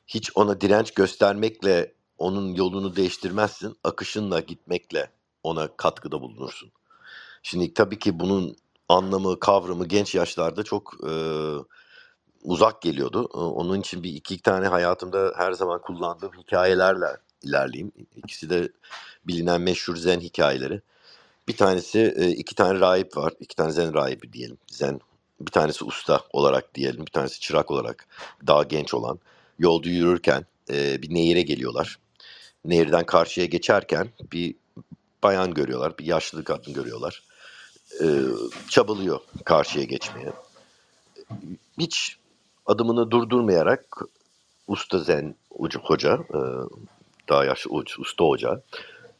Hiç ona direnç göstermekle onun yolunu değiştirmezsin. Akışınla gitmekle ona katkıda bulunursun. Şimdi tabii ki bunun anlamı, kavramı genç yaşlarda çok e, uzak geliyordu. Onun için bir iki tane hayatımda her zaman kullandığım hikayelerle ilerleyeyim. İkisi de bilinen meşhur zen hikayeleri. Bir tanesi iki tane rahip var. iki tane zen rahibi diyelim. Zen bir tanesi usta olarak diyelim. Bir tanesi çırak olarak daha genç olan. Yolda yürürken bir nehire geliyorlar. Nehirden karşıya geçerken bir bayan görüyorlar. Bir yaşlı kadın görüyorlar. E, çabalıyor karşıya geçmeye. Hiç adımını durdurmayarak usta zen hoca, e, daha yaşlı usta hoca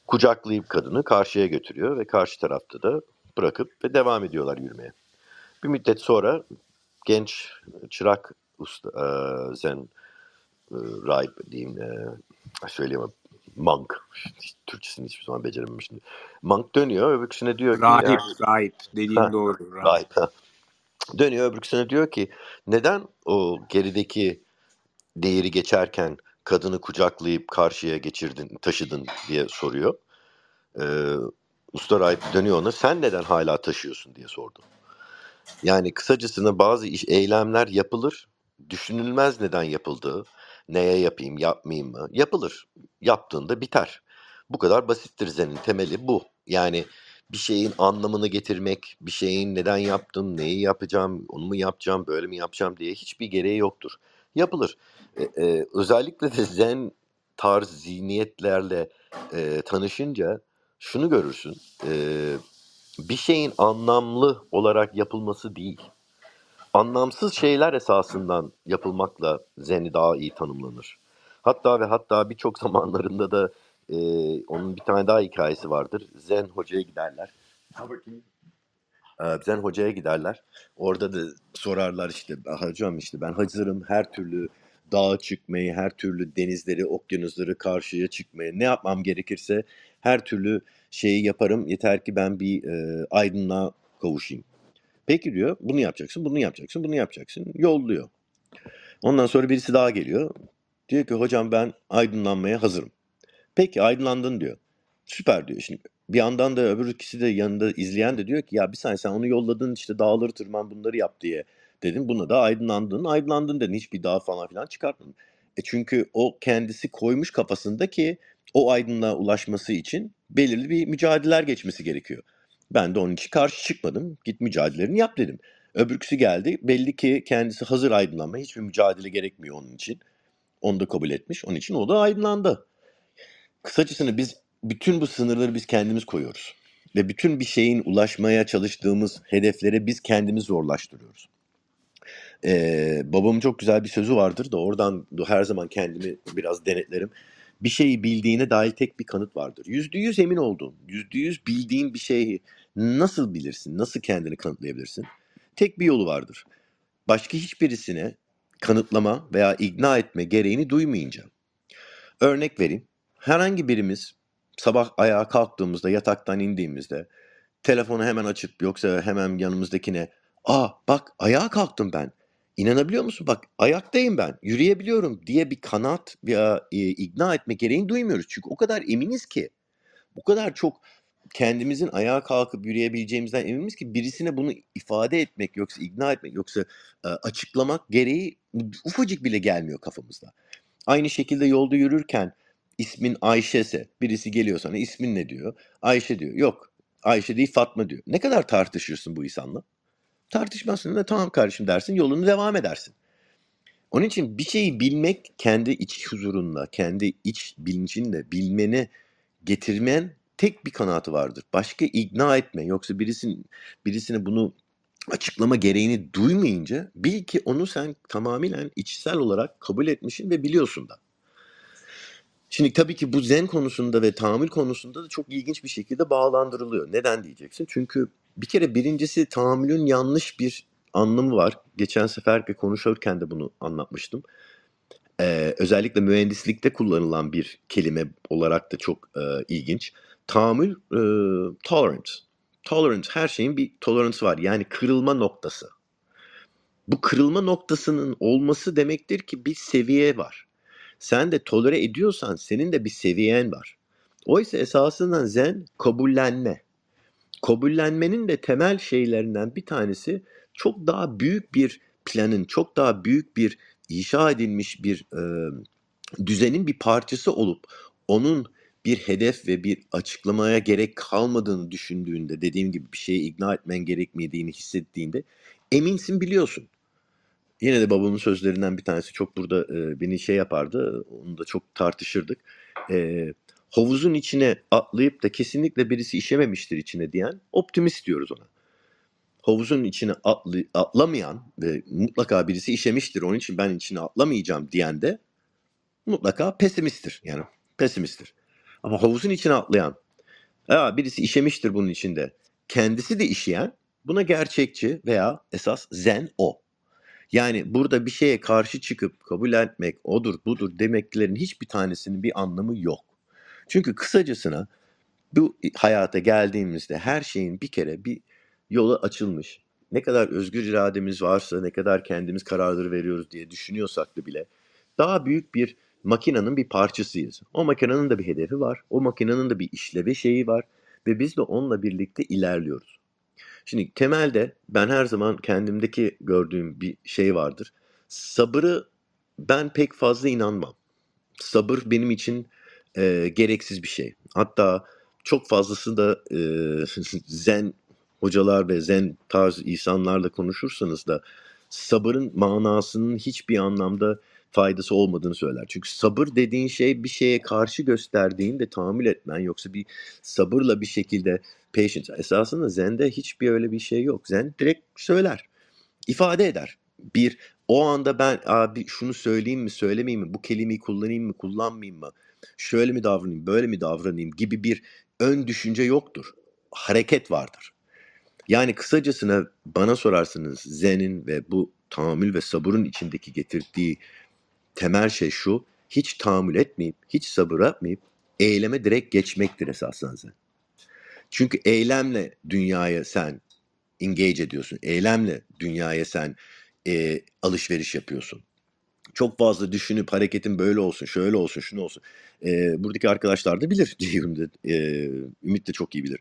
kucaklayıp kadını karşıya götürüyor ve karşı tarafta da bırakıp ve devam ediyorlar yürümeye. Bir müddet sonra genç çırak usta, e, zen e, rahip diyeyim e, söyleyemem monk Türkçesini hiçbir zaman becerememiştim. Monk dönüyor öbürküsüne diyor ki rahip yani, rahip dediğin ha, doğru rahip. rahip ha. dönüyor öbürküsüne diyor ki neden o gerideki değeri geçerken kadını kucaklayıp karşıya geçirdin, taşıdın diye soruyor. Ee, usta rahip dönüyor ona sen neden hala taşıyorsun diye sordu. Yani kısacasına bazı iş, eylemler yapılır, düşünülmez neden yapıldığı, neye yapayım, yapmayayım mı? Yapılır. Yaptığında biter. Bu kadar basittir Zen'in temeli bu. Yani bir şeyin anlamını getirmek, bir şeyin neden yaptım, neyi yapacağım, onu mu yapacağım, böyle mi yapacağım diye hiçbir gereği yoktur. Yapılır. Ee, özellikle de Zen tarz zihniyetlerle e, tanışınca şunu görürsün. E, bir şeyin anlamlı olarak yapılması değil, anlamsız şeyler esasından yapılmakla Zen'i daha iyi tanımlanır. Hatta ve hatta birçok zamanlarında da e, onun bir tane daha hikayesi vardır. Zen hocaya giderler. Ee, Zen hocaya giderler. Orada da sorarlar işte hocam işte ben hazırım her türlü dağa çıkmayı, her türlü denizleri, okyanusları karşıya çıkmayı, ne yapmam gerekirse her türlü şeyi yaparım. Yeter ki ben bir e, aydınlığa kavuşayım. Peki diyor, bunu yapacaksın, bunu yapacaksın, bunu yapacaksın. Yolluyor. Ondan sonra birisi daha geliyor. Diyor ki hocam ben aydınlanmaya hazırım. Peki aydınlandın diyor. Süper diyor. Şimdi bir yandan da öbür ikisi de yanında izleyen de diyor ki ya bir saniye sen onu yolladın işte dağları tırman bunları yap diye dedim. Buna da aydınlandın. Aydınlandın dedin. Hiçbir dağ falan filan çıkartmadın. E çünkü o kendisi koymuş kafasındaki o aydınlığa ulaşması için belirli bir mücadeleler geçmesi gerekiyor. Ben de onun için karşı çıkmadım. Git mücadelelerini yap dedim. Öbürküsü geldi. Belli ki kendisi hazır aydınlanma. Hiçbir mücadele gerekmiyor onun için. Onu da kabul etmiş. Onun için o da aydınlandı. Kısacasını biz bütün bu sınırları biz kendimiz koyuyoruz. Ve bütün bir şeyin ulaşmaya çalıştığımız hedeflere biz kendimiz zorlaştırıyoruz. Ee, babamın çok güzel bir sözü vardır da oradan her zaman kendimi biraz denetlerim. Bir şeyi bildiğine dair tek bir kanıt vardır. Yüzde yüz emin olduğun, yüzde yüz bildiğin bir şeyi nasıl bilirsin, nasıl kendini kanıtlayabilirsin? Tek bir yolu vardır. Başka hiçbirisine kanıtlama veya ikna etme gereğini duymayınca. Örnek vereyim. Herhangi birimiz sabah ayağa kalktığımızda, yataktan indiğimizde telefonu hemen açıp yoksa hemen yanımızdakine ''Aa bak ayağa kalktım ben. İnanabiliyor musun? Bak ayaktayım ben. Yürüyebiliyorum.'' diye bir kanat veya e, ikna etme gereğini duymuyoruz. Çünkü o kadar eminiz ki, bu kadar çok kendimizin ayağa kalkıp yürüyebileceğimizden eminiz ki birisine bunu ifade etmek yoksa ikna etmek yoksa e, açıklamak gereği ufacık bile gelmiyor kafamızda. Aynı şekilde yolda yürürken ismin Ayşe ise birisi geliyor sana ismin ne diyor? Ayşe diyor. Yok Ayşe değil Fatma diyor. Ne kadar tartışırsın bu insanla? Tartışmazsın da tamam kardeşim dersin yolunu devam edersin. Onun için bir şeyi bilmek kendi iç huzurunla, kendi iç bilincinle bilmeni getirmen tek bir kanatı vardır. Başka ikna etme. Yoksa birisin, birisine bunu açıklama gereğini duymayınca bil ki onu sen tamamen içsel olarak kabul etmişsin ve biliyorsun da. Şimdi tabii ki bu zen konusunda ve tahammül konusunda da çok ilginç bir şekilde bağlandırılıyor. Neden diyeceksin? Çünkü bir kere birincisi tahammülün yanlış bir anlamı var. Geçen sefer de konuşurken de bunu anlatmıştım. Ee, özellikle mühendislikte kullanılan bir kelime olarak da çok e, ilginç. Tahammül, e, tolerance. Tolerance, her şeyin bir tolerance var. Yani kırılma noktası. Bu kırılma noktasının olması demektir ki bir seviye var. Sen de tolere ediyorsan senin de bir seviyen var. Oysa esasından zen kabullenme. Kabullenmenin de temel şeylerinden bir tanesi çok daha büyük bir planın, çok daha büyük bir inşa edilmiş bir e, düzenin bir parçası olup onun bir hedef ve bir açıklamaya gerek kalmadığını düşündüğünde, dediğim gibi bir şeyi ikna etmen gerekmediğini hissettiğinde eminsin biliyorsun. Yine de babamın sözlerinden bir tanesi çok burada e, beni şey yapardı, onu da çok tartışırdık. E, havuzun içine atlayıp da kesinlikle birisi işememiştir içine diyen optimist diyoruz ona. Havuzun içine atlı, atlamayan ve mutlaka birisi işemiştir onun için ben içine atlamayacağım diyen de mutlaka pesimisttir. Yani pesimisttir. Ama havuzun içine atlayan, ya birisi işemiştir bunun içinde. Kendisi de işeyen buna gerçekçi veya esas zen o. Yani burada bir şeye karşı çıkıp kabul etmek, odur budur demeklerin hiçbir tanesinin bir anlamı yok. Çünkü kısacasına bu hayata geldiğimizde her şeyin bir kere bir yolu açılmış. Ne kadar özgür irademiz varsa, ne kadar kendimiz kararları veriyoruz diye düşünüyorsak da bile daha büyük bir makinenin bir parçasıyız. O makinenin de bir hedefi var. O makinenin de bir işlevi şeyi var. Ve biz de onunla birlikte ilerliyoruz. Şimdi temelde ben her zaman kendimdeki gördüğüm bir şey vardır. Sabırı ben pek fazla inanmam. Sabır benim için e, gereksiz bir şey. Hatta çok fazlası da e, zen hocalar ve zen tarz insanlarla konuşursanız da sabırın manasının hiçbir anlamda faydası olmadığını söyler. Çünkü sabır dediğin şey bir şeye karşı gösterdiğin ve tahammül etmen yoksa bir sabırla bir şekilde patience. Esasında Zen'de hiçbir öyle bir şey yok. Zen direkt söyler. ifade eder. Bir o anda ben abi şunu söyleyeyim mi söylemeyeyim mi bu kelimeyi kullanayım mı kullanmayayım mı şöyle mi davranayım böyle mi davranayım gibi bir ön düşünce yoktur. Hareket vardır. Yani kısacasına bana sorarsınız Zen'in ve bu tahammül ve sabırın içindeki getirdiği temel şey şu. Hiç tahammül etmeyip, hiç sabır etmeyip eyleme direkt geçmektir esasında. Çünkü eylemle dünyaya sen engage ediyorsun. Eylemle dünyaya sen e, alışveriş yapıyorsun. Çok fazla düşünüp hareketin böyle olsun, şöyle olsun, şunu olsun. E, buradaki arkadaşlar da bilir Ceyhun'da. E, Ümit de çok iyi bilir.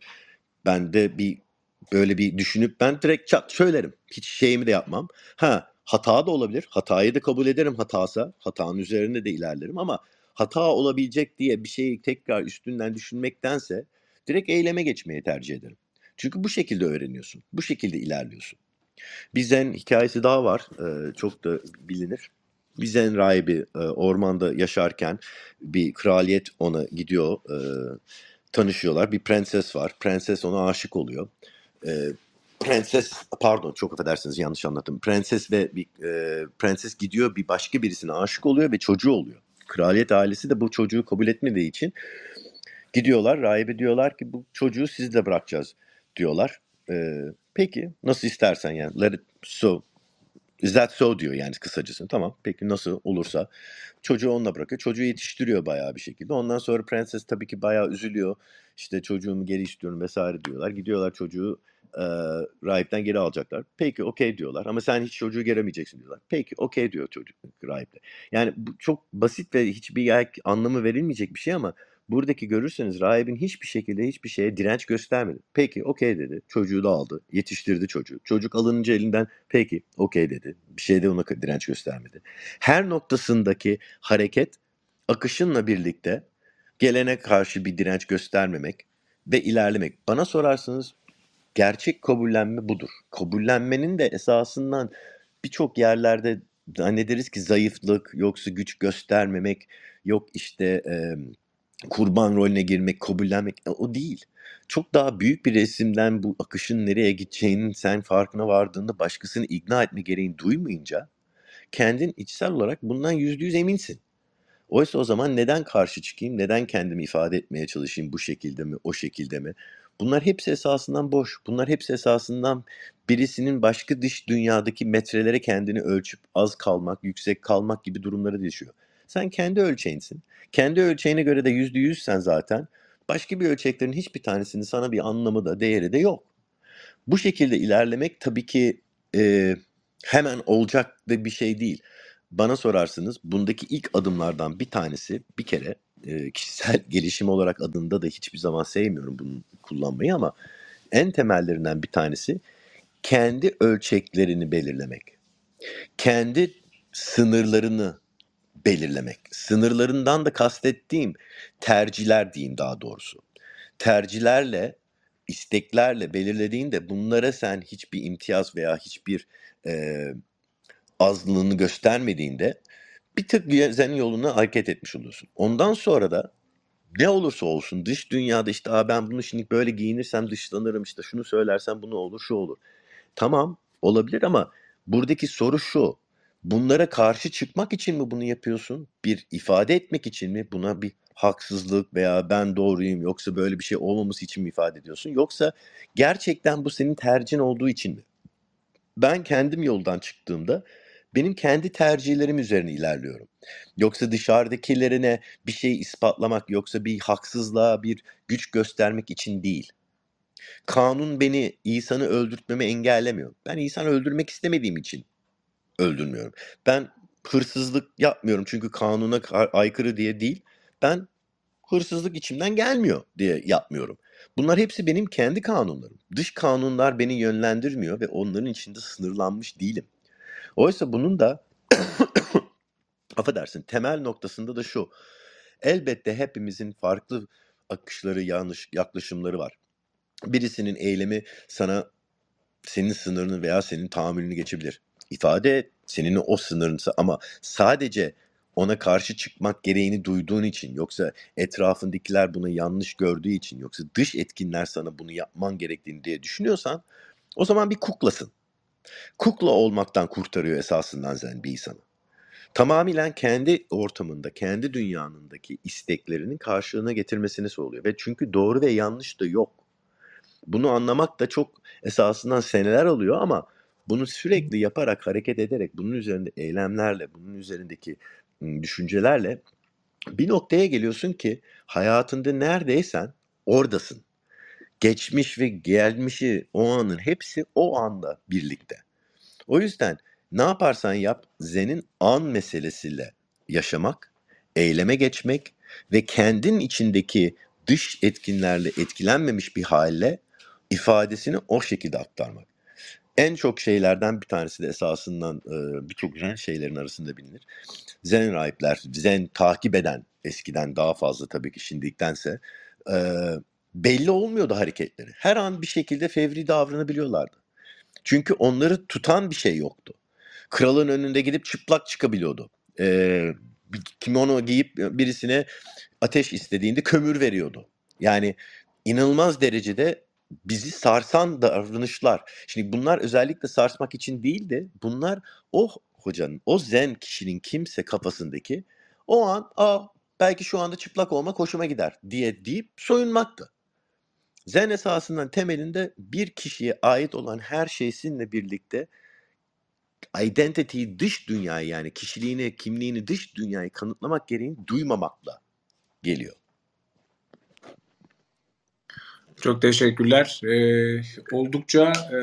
Ben de bir böyle bir düşünüp ben direkt çat söylerim. Hiç şeyimi de yapmam. Ha hata da olabilir. Hatayı da kabul ederim hatasa. Hatanın üzerinde de ilerlerim ama hata olabilecek diye bir şeyi tekrar üstünden düşünmektense direkt eyleme geçmeyi tercih ederim. Çünkü bu şekilde öğreniyorsun. Bu şekilde ilerliyorsun. Bir zen hikayesi daha var. Ee, çok da bilinir. Bir zen rahibi e, ormanda yaşarken bir kraliyet ona gidiyor. E, tanışıyorlar. Bir prenses var. Prenses ona aşık oluyor. E, prenses pardon çok affedersiniz yanlış anlattım. Prenses ve bir e, prenses gidiyor bir başka birisine aşık oluyor ve çocuğu oluyor. Kraliyet ailesi de bu çocuğu kabul etmediği için gidiyorlar rahibe diyorlar ki bu çocuğu sizle bırakacağız diyorlar. E, peki nasıl istersen yani let it so Is that so diyor yani kısacası. Tamam peki nasıl olursa. Çocuğu onunla bırakıyor. Çocuğu yetiştiriyor bayağı bir şekilde. Ondan sonra prenses tabii ki bayağı üzülüyor. İşte çocuğumu geri istiyorum vesaire diyorlar. Gidiyorlar çocuğu e, rahipten geri alacaklar. Peki okey diyorlar ama sen hiç çocuğu geremeyeceksin diyorlar. Peki okey diyor çocuk rahip de. Yani bu çok basit ve hiçbir anlamı verilmeyecek bir şey ama Buradaki görürseniz rahibin hiçbir şekilde hiçbir şeye direnç göstermedi. Peki okey dedi. Çocuğu da aldı. Yetiştirdi çocuğu. Çocuk alınınca elinden peki okey dedi. Bir şeyde ona direnç göstermedi. Her noktasındaki hareket akışınla birlikte gelene karşı bir direnç göstermemek ve ilerlemek. Bana sorarsanız gerçek kabullenme budur. Kabullenmenin de esasından birçok yerlerde zannederiz ki zayıflık, yoksa güç göstermemek, yok işte e, kurban rolüne girmek, kabullenmek e, o değil. Çok daha büyük bir resimden bu akışın nereye gideceğinin sen farkına vardığında başkasını ikna etme gereğini duymayınca kendin içsel olarak bundan yüzde yüz eminsin. Oysa o zaman neden karşı çıkayım, neden kendimi ifade etmeye çalışayım bu şekilde mi, o şekilde mi? Bunlar hepsi esasından boş. Bunlar hepsi esasından birisinin başka dış dünyadaki metrelere kendini ölçüp az kalmak, yüksek kalmak gibi durumları düşüyor. Sen kendi ölçeğinsin. Kendi ölçeğine göre de yüzde yüzsen zaten başka bir ölçeklerin hiçbir tanesinin sana bir anlamı da değeri de yok. Bu şekilde ilerlemek tabii ki e, hemen olacak da bir şey değil. Bana sorarsınız bundaki ilk adımlardan bir tanesi bir kere kişisel gelişim olarak adında da hiçbir zaman sevmiyorum bunu kullanmayı ama en temellerinden bir tanesi kendi ölçeklerini belirlemek. Kendi sınırlarını belirlemek. Sınırlarından da kastettiğim tercihler diyeyim daha doğrusu. Tercihlerle, isteklerle belirlediğinde bunlara sen hiçbir imtiyaz veya hiçbir e, azlığını göstermediğinde bir tık zen yoluna hareket etmiş oluyorsun. Ondan sonra da ne olursa olsun dış dünyada işte Aa, ben bunu şimdi böyle giyinirsem dışlanırım işte şunu söylersem bunu olur şu olur. Tamam olabilir ama buradaki soru şu. Bunlara karşı çıkmak için mi bunu yapıyorsun? Bir ifade etmek için mi? Buna bir haksızlık veya ben doğruyum yoksa böyle bir şey olmaması için mi ifade ediyorsun? Yoksa gerçekten bu senin tercihin olduğu için mi? Ben kendim yoldan çıktığımda benim kendi tercihlerim üzerine ilerliyorum. Yoksa dışarıdakilerine bir şey ispatlamak yoksa bir haksızlığa bir güç göstermek için değil. Kanun beni İsa'nı öldürtmeme engellemiyor. Ben İsa'nı öldürmek istemediğim için öldürmüyorum. Ben hırsızlık yapmıyorum çünkü kanuna aykırı diye değil. Ben hırsızlık içimden gelmiyor diye yapmıyorum. Bunlar hepsi benim kendi kanunlarım. Dış kanunlar beni yönlendirmiyor ve onların içinde sınırlanmış değilim. Oysa bunun da affedersin temel noktasında da şu. Elbette hepimizin farklı akışları, yanlış yaklaşımları var. Birisinin eylemi sana senin sınırını veya senin tahammülünü geçebilir. İfade senin o sınırınsa ama sadece ona karşı çıkmak gereğini duyduğun için yoksa etrafındakiler bunu yanlış gördüğü için yoksa dış etkinler sana bunu yapman gerektiğini diye düşünüyorsan o zaman bir kuklasın. Kukla olmaktan kurtarıyor esasından zen bir insanı. Tamamen kendi ortamında, kendi dünyanındaki isteklerinin karşılığına getirmesini sağlıyor. Ve çünkü doğru ve yanlış da yok. Bunu anlamak da çok esasından seneler alıyor ama bunu sürekli yaparak, hareket ederek, bunun üzerinde eylemlerle, bunun üzerindeki düşüncelerle bir noktaya geliyorsun ki hayatında neredeysen oradasın. Geçmiş ve gelmişi o anın hepsi o anda birlikte. O yüzden ne yaparsan yap Zen'in an meselesiyle yaşamak, eyleme geçmek ve kendin içindeki dış etkinlerle etkilenmemiş bir halle ifadesini o şekilde aktarmak. En çok şeylerden bir tanesi de esasından birçok güzel şeylerin arasında bilinir. Zen rahipler, Zen takip eden eskiden daha fazla tabii ki şimdiliktense belli olmuyordu hareketleri. Her an bir şekilde fevri davranabiliyorlardı. Çünkü onları tutan bir şey yoktu. Kralın önünde gidip çıplak çıkabiliyordu. Ee, kimono giyip birisine ateş istediğinde kömür veriyordu. Yani inanılmaz derecede bizi sarsan davranışlar. Şimdi bunlar özellikle sarsmak için değil de bunlar o hocanın, o zen kişinin kimse kafasındaki o an Aa, belki şu anda çıplak olmak hoşuma gider diye deyip soyunmaktı. Zen esasından temelinde bir kişiye ait olan her şeysinle birlikte identity'yi dış dünyayı yani kişiliğini, kimliğini dış dünyayı kanıtlamak gereğini duymamakla geliyor. Çok teşekkürler. Ee, oldukça e,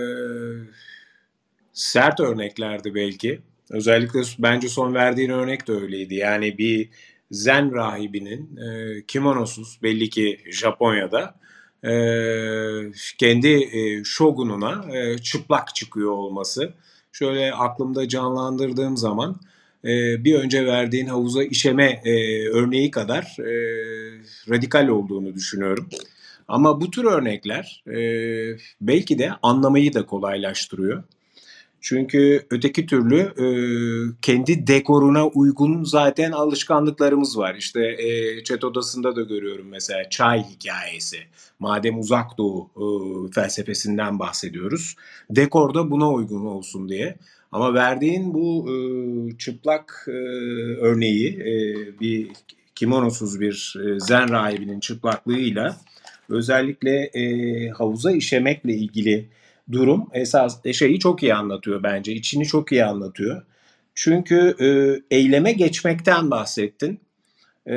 sert örneklerdi belki. Özellikle bence son verdiğin örnek de öyleydi. Yani bir Zen rahibinin e, kimonosuz belli ki Japonya'da e, kendi e, shogununa e, çıplak çıkıyor olması. Şöyle aklımda canlandırdığım zaman e, bir önce verdiğin havuza işeme e, örneği kadar e, radikal olduğunu düşünüyorum. Ama bu tür örnekler e, belki de anlamayı da kolaylaştırıyor. Çünkü öteki türlü e, kendi dekoruna uygun zaten alışkanlıklarımız var. İşte e, chat odasında da görüyorum mesela çay hikayesi. Madem uzak doğu e, felsefesinden bahsediyoruz. Dekor da buna uygun olsun diye. Ama verdiğin bu e, çıplak e, örneği e, bir kimonosuz bir e, zen rahibinin çıplaklığıyla özellikle e, havuza işemekle ilgili durum esas e, şeyi çok iyi anlatıyor bence. İçini çok iyi anlatıyor. Çünkü e, eyleme geçmekten bahsettin. E,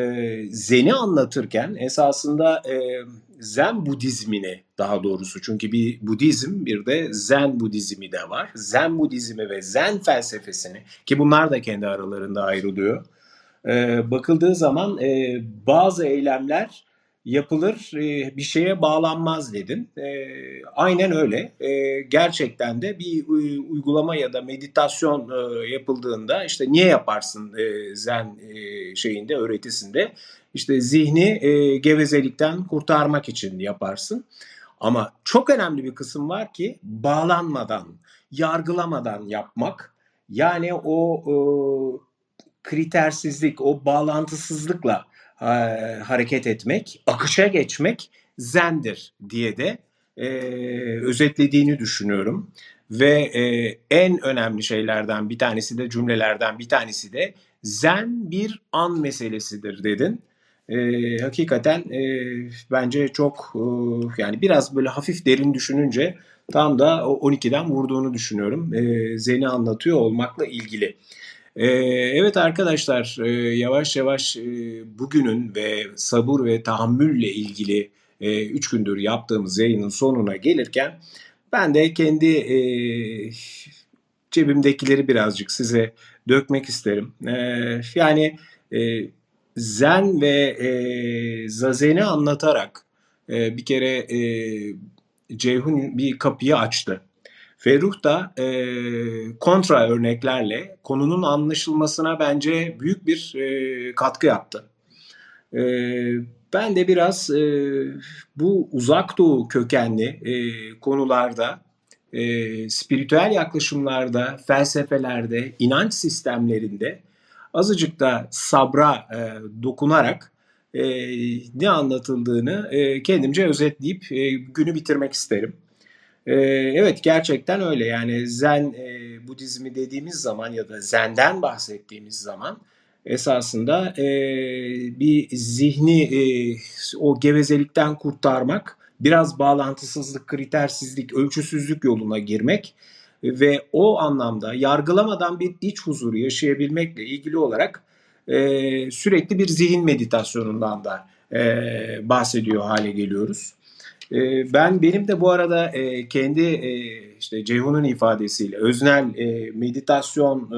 Zen'i anlatırken esasında e, Zen Budizmini daha doğrusu çünkü bir Budizm bir de Zen Budizmi de var. Zen Budizmi ve Zen felsefesini ki bunlar da kendi aralarında ayrılıyor. E, bakıldığı zaman e, bazı eylemler yapılır, e, bir şeye bağlanmaz dedin. E, aynen öyle. E, gerçekten de bir uygulama ya da meditasyon yapıldığında işte niye yaparsın zen şeyinde, öğretisinde? İşte zihni gevezelikten kurtarmak için yaparsın. Ama çok önemli bir kısım var ki bağlanmadan, yargılamadan yapmak. Yani o, kritersizlik, o bağlantısızlıkla hareket etmek, akışa geçmek zendir diye de e, özetlediğini düşünüyorum. Ve e, en önemli şeylerden bir tanesi de cümlelerden bir tanesi de zen bir an meselesidir dedin. E, hakikaten e, bence çok e, yani biraz böyle hafif derin düşününce tam da 12'den vurduğunu düşünüyorum. E, zeni anlatıyor olmakla ilgili. Ee, evet arkadaşlar e, yavaş yavaş e, bugünün ve sabır ve tahammülle ilgili 3 e, gündür yaptığımız yayının sonuna gelirken ben de kendi cebimdekileri birazcık size dökmek isterim. Yani zen ve zazeni anlatarak bir kere Ceyhun bir kapıyı açtı. Ferruh da e, kontra örneklerle konunun anlaşılmasına bence büyük bir e, katkı yaptı. E, ben de biraz e, bu uzak doğu kökenli e, konularda, e, spiritüel yaklaşımlarda, felsefelerde, inanç sistemlerinde azıcık da sabra e, dokunarak e, ne anlatıldığını e, kendimce özetleyip e, günü bitirmek isterim. Ee, evet gerçekten öyle yani Zen e, Budizmi dediğimiz zaman ya da Zen'den bahsettiğimiz zaman esasında e, bir zihni e, o gevezelikten kurtarmak, biraz bağlantısızlık, kritersizlik, ölçüsüzlük yoluna girmek ve o anlamda yargılamadan bir iç huzuru yaşayabilmekle ilgili olarak e, sürekli bir zihin meditasyonundan da e, bahsediyor hale geliyoruz. Ee, ben benim de bu arada e, kendi e, işte Ceyhun'un ifadesiyle öznel e, meditasyon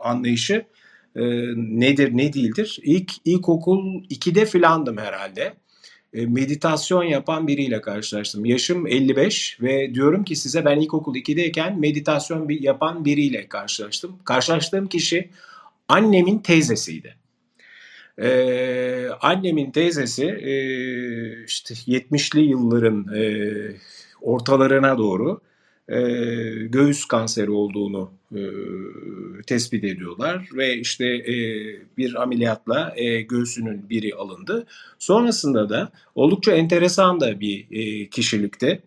anlayışı nedir ne değildir. İlk ilkokul 2'de filandım herhalde. meditasyon yapan biriyle karşılaştım. Yaşım 55 ve diyorum ki size ben ilkokul 2'deyken meditasyon yapan biriyle karşılaştım. Karşılaştığım kişi annemin teyzesiydi. Ee, annemin teyzesi e, işte 70'li yılların e, ortalarına doğru e, göğüs kanseri olduğunu e, tespit ediyorlar ve işte e, bir ameliyatla e, göğsünün biri alındı. Sonrasında da oldukça enteresan da bir e, kişilikte.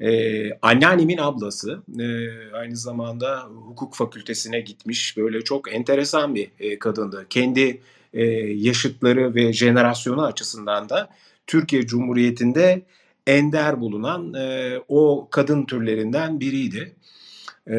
Ee, anneannemin ablası e, aynı zamanda hukuk fakültesine gitmiş böyle çok enteresan bir e, kadındı. Kendi e, yaşıtları ve jenerasyonu açısından da Türkiye Cumhuriyeti'nde ender bulunan e, o kadın türlerinden biriydi. E,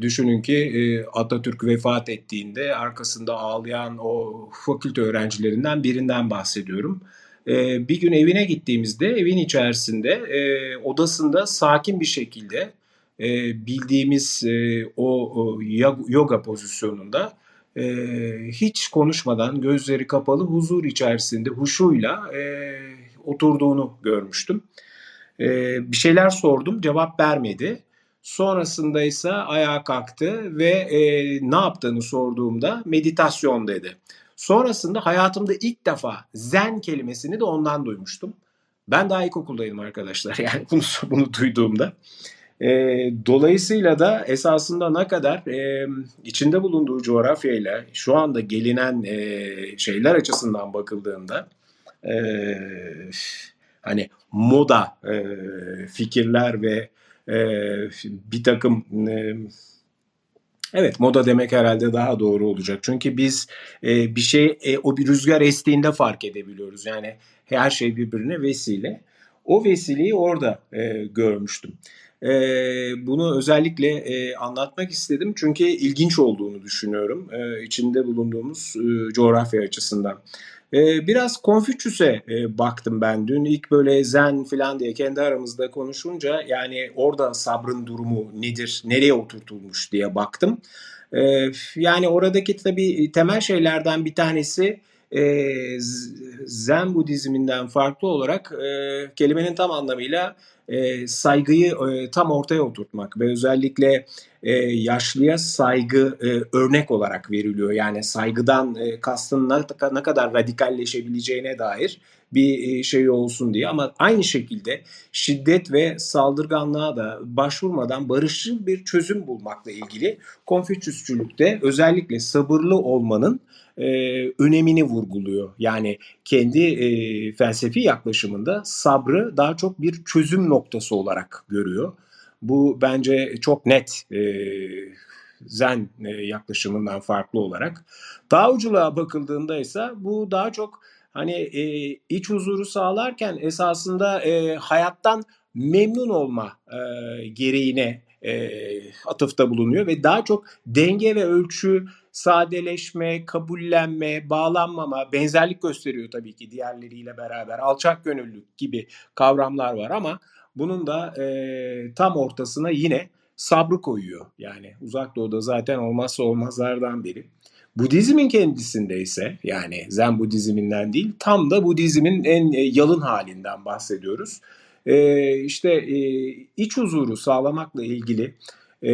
düşünün ki e, Atatürk vefat ettiğinde arkasında ağlayan o fakülte öğrencilerinden birinden bahsediyorum. E, bir gün evine gittiğimizde evin içerisinde e, odasında sakin bir şekilde e, bildiğimiz e, o, o yoga pozisyonunda e, hiç konuşmadan gözleri kapalı huzur içerisinde huşuyla e, oturduğunu görmüştüm. E, bir şeyler sordum cevap vermedi. Sonrasında ise ayağa kalktı ve e, ne yaptığını sorduğumda meditasyon dedi. Sonrasında hayatımda ilk defa zen kelimesini de ondan duymuştum. Ben daha ilkokuldaydım arkadaşlar yani bunu, bunu duyduğumda. E, dolayısıyla da esasında ne kadar e, içinde bulunduğu coğrafyayla şu anda gelinen e, şeyler açısından bakıldığında e, hani moda e, fikirler ve e, bir takım e, Evet moda demek herhalde daha doğru olacak. Çünkü biz e, bir şey e, o bir rüzgar estiğinde fark edebiliyoruz. Yani her şey birbirine vesile. O vesileyi orada e, görmüştüm. E, bunu özellikle e, anlatmak istedim çünkü ilginç olduğunu düşünüyorum e, içinde bulunduğumuz e, coğrafya açısından. E, biraz Konfüçyüs'e e, baktım ben dün ilk böyle zen falan diye kendi aramızda konuşunca yani orada sabrın durumu nedir, nereye oturtulmuş diye baktım. E, yani oradaki tabii temel şeylerden bir tanesi e, Zen Budizminden farklı olarak e, kelimenin tam anlamıyla e, saygıyı e, tam ortaya oturtmak ve özellikle e, yaşlıya saygı e, örnek olarak veriliyor. Yani saygıdan e, kastın ne, ne kadar radikalleşebileceğine dair bir e, şey olsun diye ama aynı şekilde şiddet ve saldırganlığa da başvurmadan barışçıl bir çözüm bulmakla ilgili Konfüçyüsçülükte özellikle sabırlı olmanın e, önemini vurguluyor. Yani kendi e, felsefi yaklaşımında sabrı daha çok bir çözüm noktası olarak görüyor. Bu bence çok net e, zen e, yaklaşımından farklı olarak. Taoculara bakıldığında ise bu daha çok hani e, iç huzuru sağlarken esasında e, hayattan memnun olma e, gereğine e, atıfta bulunuyor ve daha çok denge ve ölçü, sadeleşme, kabullenme, bağlanmama, benzerlik gösteriyor tabii ki diğerleriyle beraber. Alçak gönüllülük gibi kavramlar var ama bunun da e, tam ortasına yine sabrı koyuyor. Yani uzak doğuda zaten olmazsa olmazlardan biri. Budizmin kendisinde ise yani Zen Budizminden değil tam da Budizmin en e, yalın halinden bahsediyoruz. E, işte e, iç huzuru sağlamakla ilgili e,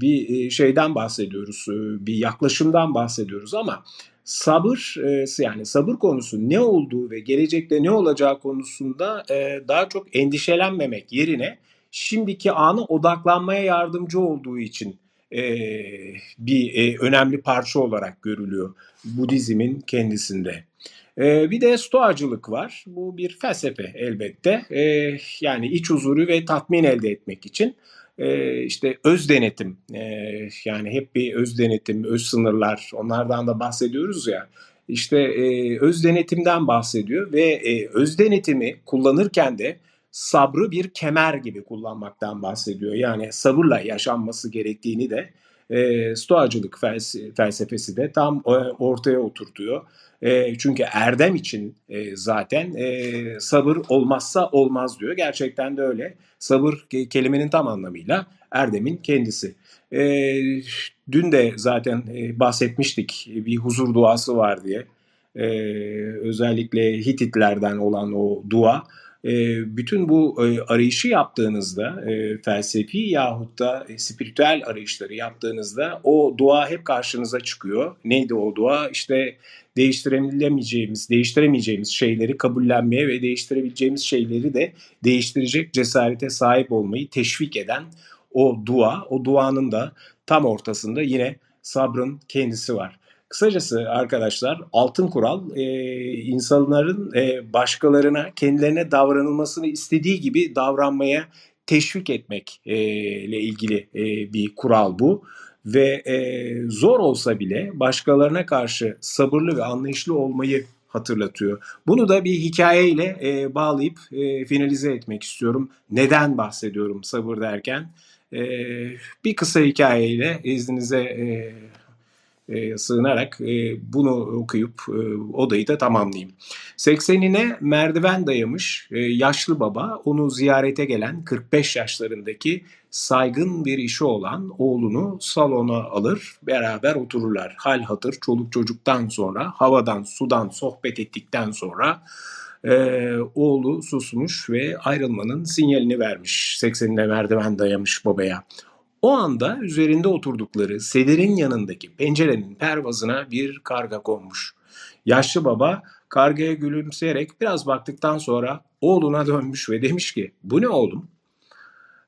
bir e, şeyden bahsediyoruz, e, bir yaklaşımdan bahsediyoruz ama sabır e, yani sabır konusu ne olduğu ve gelecekte ne olacağı konusunda daha çok endişelenmemek yerine şimdiki anı odaklanmaya yardımcı olduğu için bir önemli parça olarak görülüyor Budizmin kendisinde. Bir de stoacılık var. Bu bir felsefe elbette. Yani iç huzuru ve tatmin elde etmek için e, işte öz denetim e, yani hep bir öz denetim, öz sınırlar onlardan da bahsediyoruz ya. İşte e, öz denetimden bahsediyor ve öz denetimi kullanırken de sabrı bir kemer gibi kullanmaktan bahsediyor. Yani sabırla yaşanması gerektiğini de e, stoacılık felsefesi de tam ortaya oturtuyor. E, çünkü erdem için e, zaten e, sabır olmazsa olmaz diyor. Gerçekten de öyle. Sabır kelimenin tam anlamıyla erdemin kendisi. E, dün de zaten e, bahsetmiştik bir huzur duası var diye. E, özellikle Hititlerden olan o dua bütün bu arayışı yaptığınızda felsefi yahut da spiritüel arayışları yaptığınızda o dua hep karşınıza çıkıyor. Neydi o dua? İşte değiştiremeyeceğimiz, değiştiremeyeceğimiz şeyleri kabullenmeye ve değiştirebileceğimiz şeyleri de değiştirecek cesarete sahip olmayı teşvik eden o dua, o duanın da tam ortasında yine sabrın kendisi var. Kısacası arkadaşlar altın kural e, insanların e, başkalarına kendilerine davranılmasını istediği gibi davranmaya teşvik etmek e, ilgili e, bir kural bu ve e, zor olsa bile başkalarına karşı sabırlı ve anlayışlı olmayı hatırlatıyor. Bunu da bir hikayeyle e, bağlayıp e, finalize etmek istiyorum. Neden bahsediyorum sabır derken? E, bir kısa hikayeyle izninize e, e, sığınarak e, bunu okuyup e, odayı da tamamlayayım. 80'ine merdiven dayamış e, yaşlı baba onu ziyarete gelen 45 yaşlarındaki saygın bir işi olan oğlunu salona alır beraber otururlar. Hal hatır çoluk çocuktan sonra havadan sudan sohbet ettikten sonra ee, oğlu susmuş ve ayrılmanın sinyalini vermiş. 80'ine merdiven dayamış babaya. O anda üzerinde oturdukları sedirin yanındaki pencerenin pervazına bir karga konmuş. Yaşlı baba kargaya gülümseyerek biraz baktıktan sonra oğluna dönmüş ve demiş ki bu ne oğlum?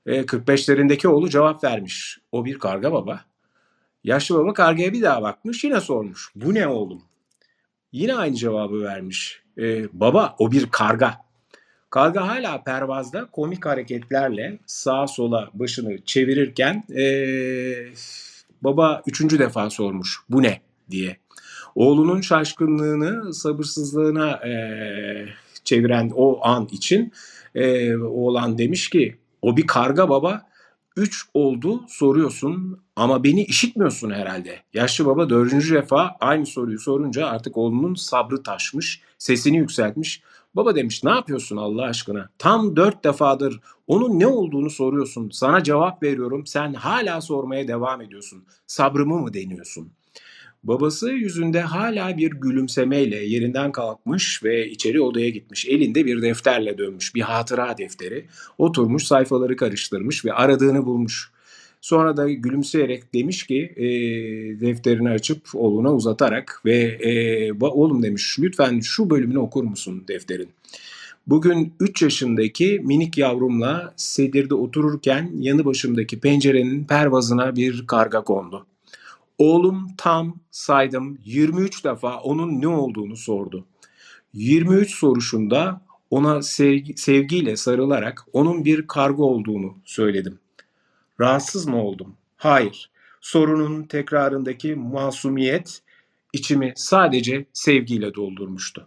E, 45'lerindeki oğlu cevap vermiş. O bir karga baba. Yaşlı baba kargaya bir daha bakmış yine sormuş. Bu ne oğlum? Yine aynı cevabı vermiş. E, baba o bir karga. Karga hala pervazda komik hareketlerle sağa sola başını çevirirken ee, baba üçüncü defa sormuş bu ne diye. Oğlunun şaşkınlığını sabırsızlığına ee, çeviren o an için ee, oğlan demiş ki o bir karga baba üç oldu soruyorsun ama beni işitmiyorsun herhalde. Yaşlı baba dördüncü defa aynı soruyu sorunca artık oğlunun sabrı taşmış, sesini yükseltmiş. Baba demiş ne yapıyorsun Allah aşkına? Tam dört defadır onun ne olduğunu soruyorsun. Sana cevap veriyorum. Sen hala sormaya devam ediyorsun. Sabrımı mı deniyorsun? Babası yüzünde hala bir gülümsemeyle yerinden kalkmış ve içeri odaya gitmiş. Elinde bir defterle dönmüş, bir hatıra defteri. Oturmuş sayfaları karıştırmış ve aradığını bulmuş. Sonra da gülümseyerek demiş ki e, defterini açıp oğluna uzatarak ve e, oğlum demiş lütfen şu bölümünü okur musun defterin? Bugün 3 yaşındaki minik yavrumla sedirde otururken yanı başımdaki pencerenin pervazına bir karga kondu. Oğlum tam saydım 23 defa onun ne olduğunu sordu. 23 soruşunda ona sevgi, sevgiyle sarılarak onun bir karga olduğunu söyledim. Rahatsız mı oldum? Hayır. Sorunun tekrarındaki masumiyet içimi sadece sevgiyle doldurmuştu.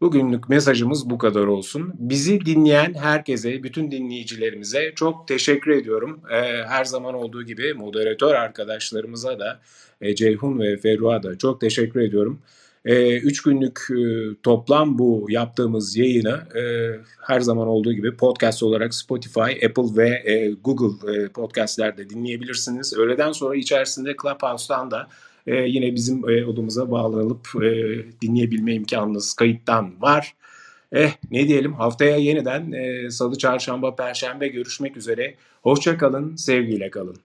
Bugünlük mesajımız bu kadar olsun. Bizi dinleyen herkese, bütün dinleyicilerimize çok teşekkür ediyorum. Ee, her zaman olduğu gibi moderatör arkadaşlarımıza da e, Ceyhun ve Ferruh'a da çok teşekkür ediyorum. E, üç günlük e, toplam bu yaptığımız yayını e, her zaman olduğu gibi podcast olarak Spotify, Apple ve e, Google podcastlerde dinleyebilirsiniz. Öğleden sonra içerisinde Clubhouse'dan da yine bizim odamıza bağlanıp e, dinleyebilme imkanınız kayıttan var. Eh ne diyelim haftaya yeniden e, salı, çarşamba, perşembe görüşmek üzere. Hoşça kalın, sevgiyle kalın.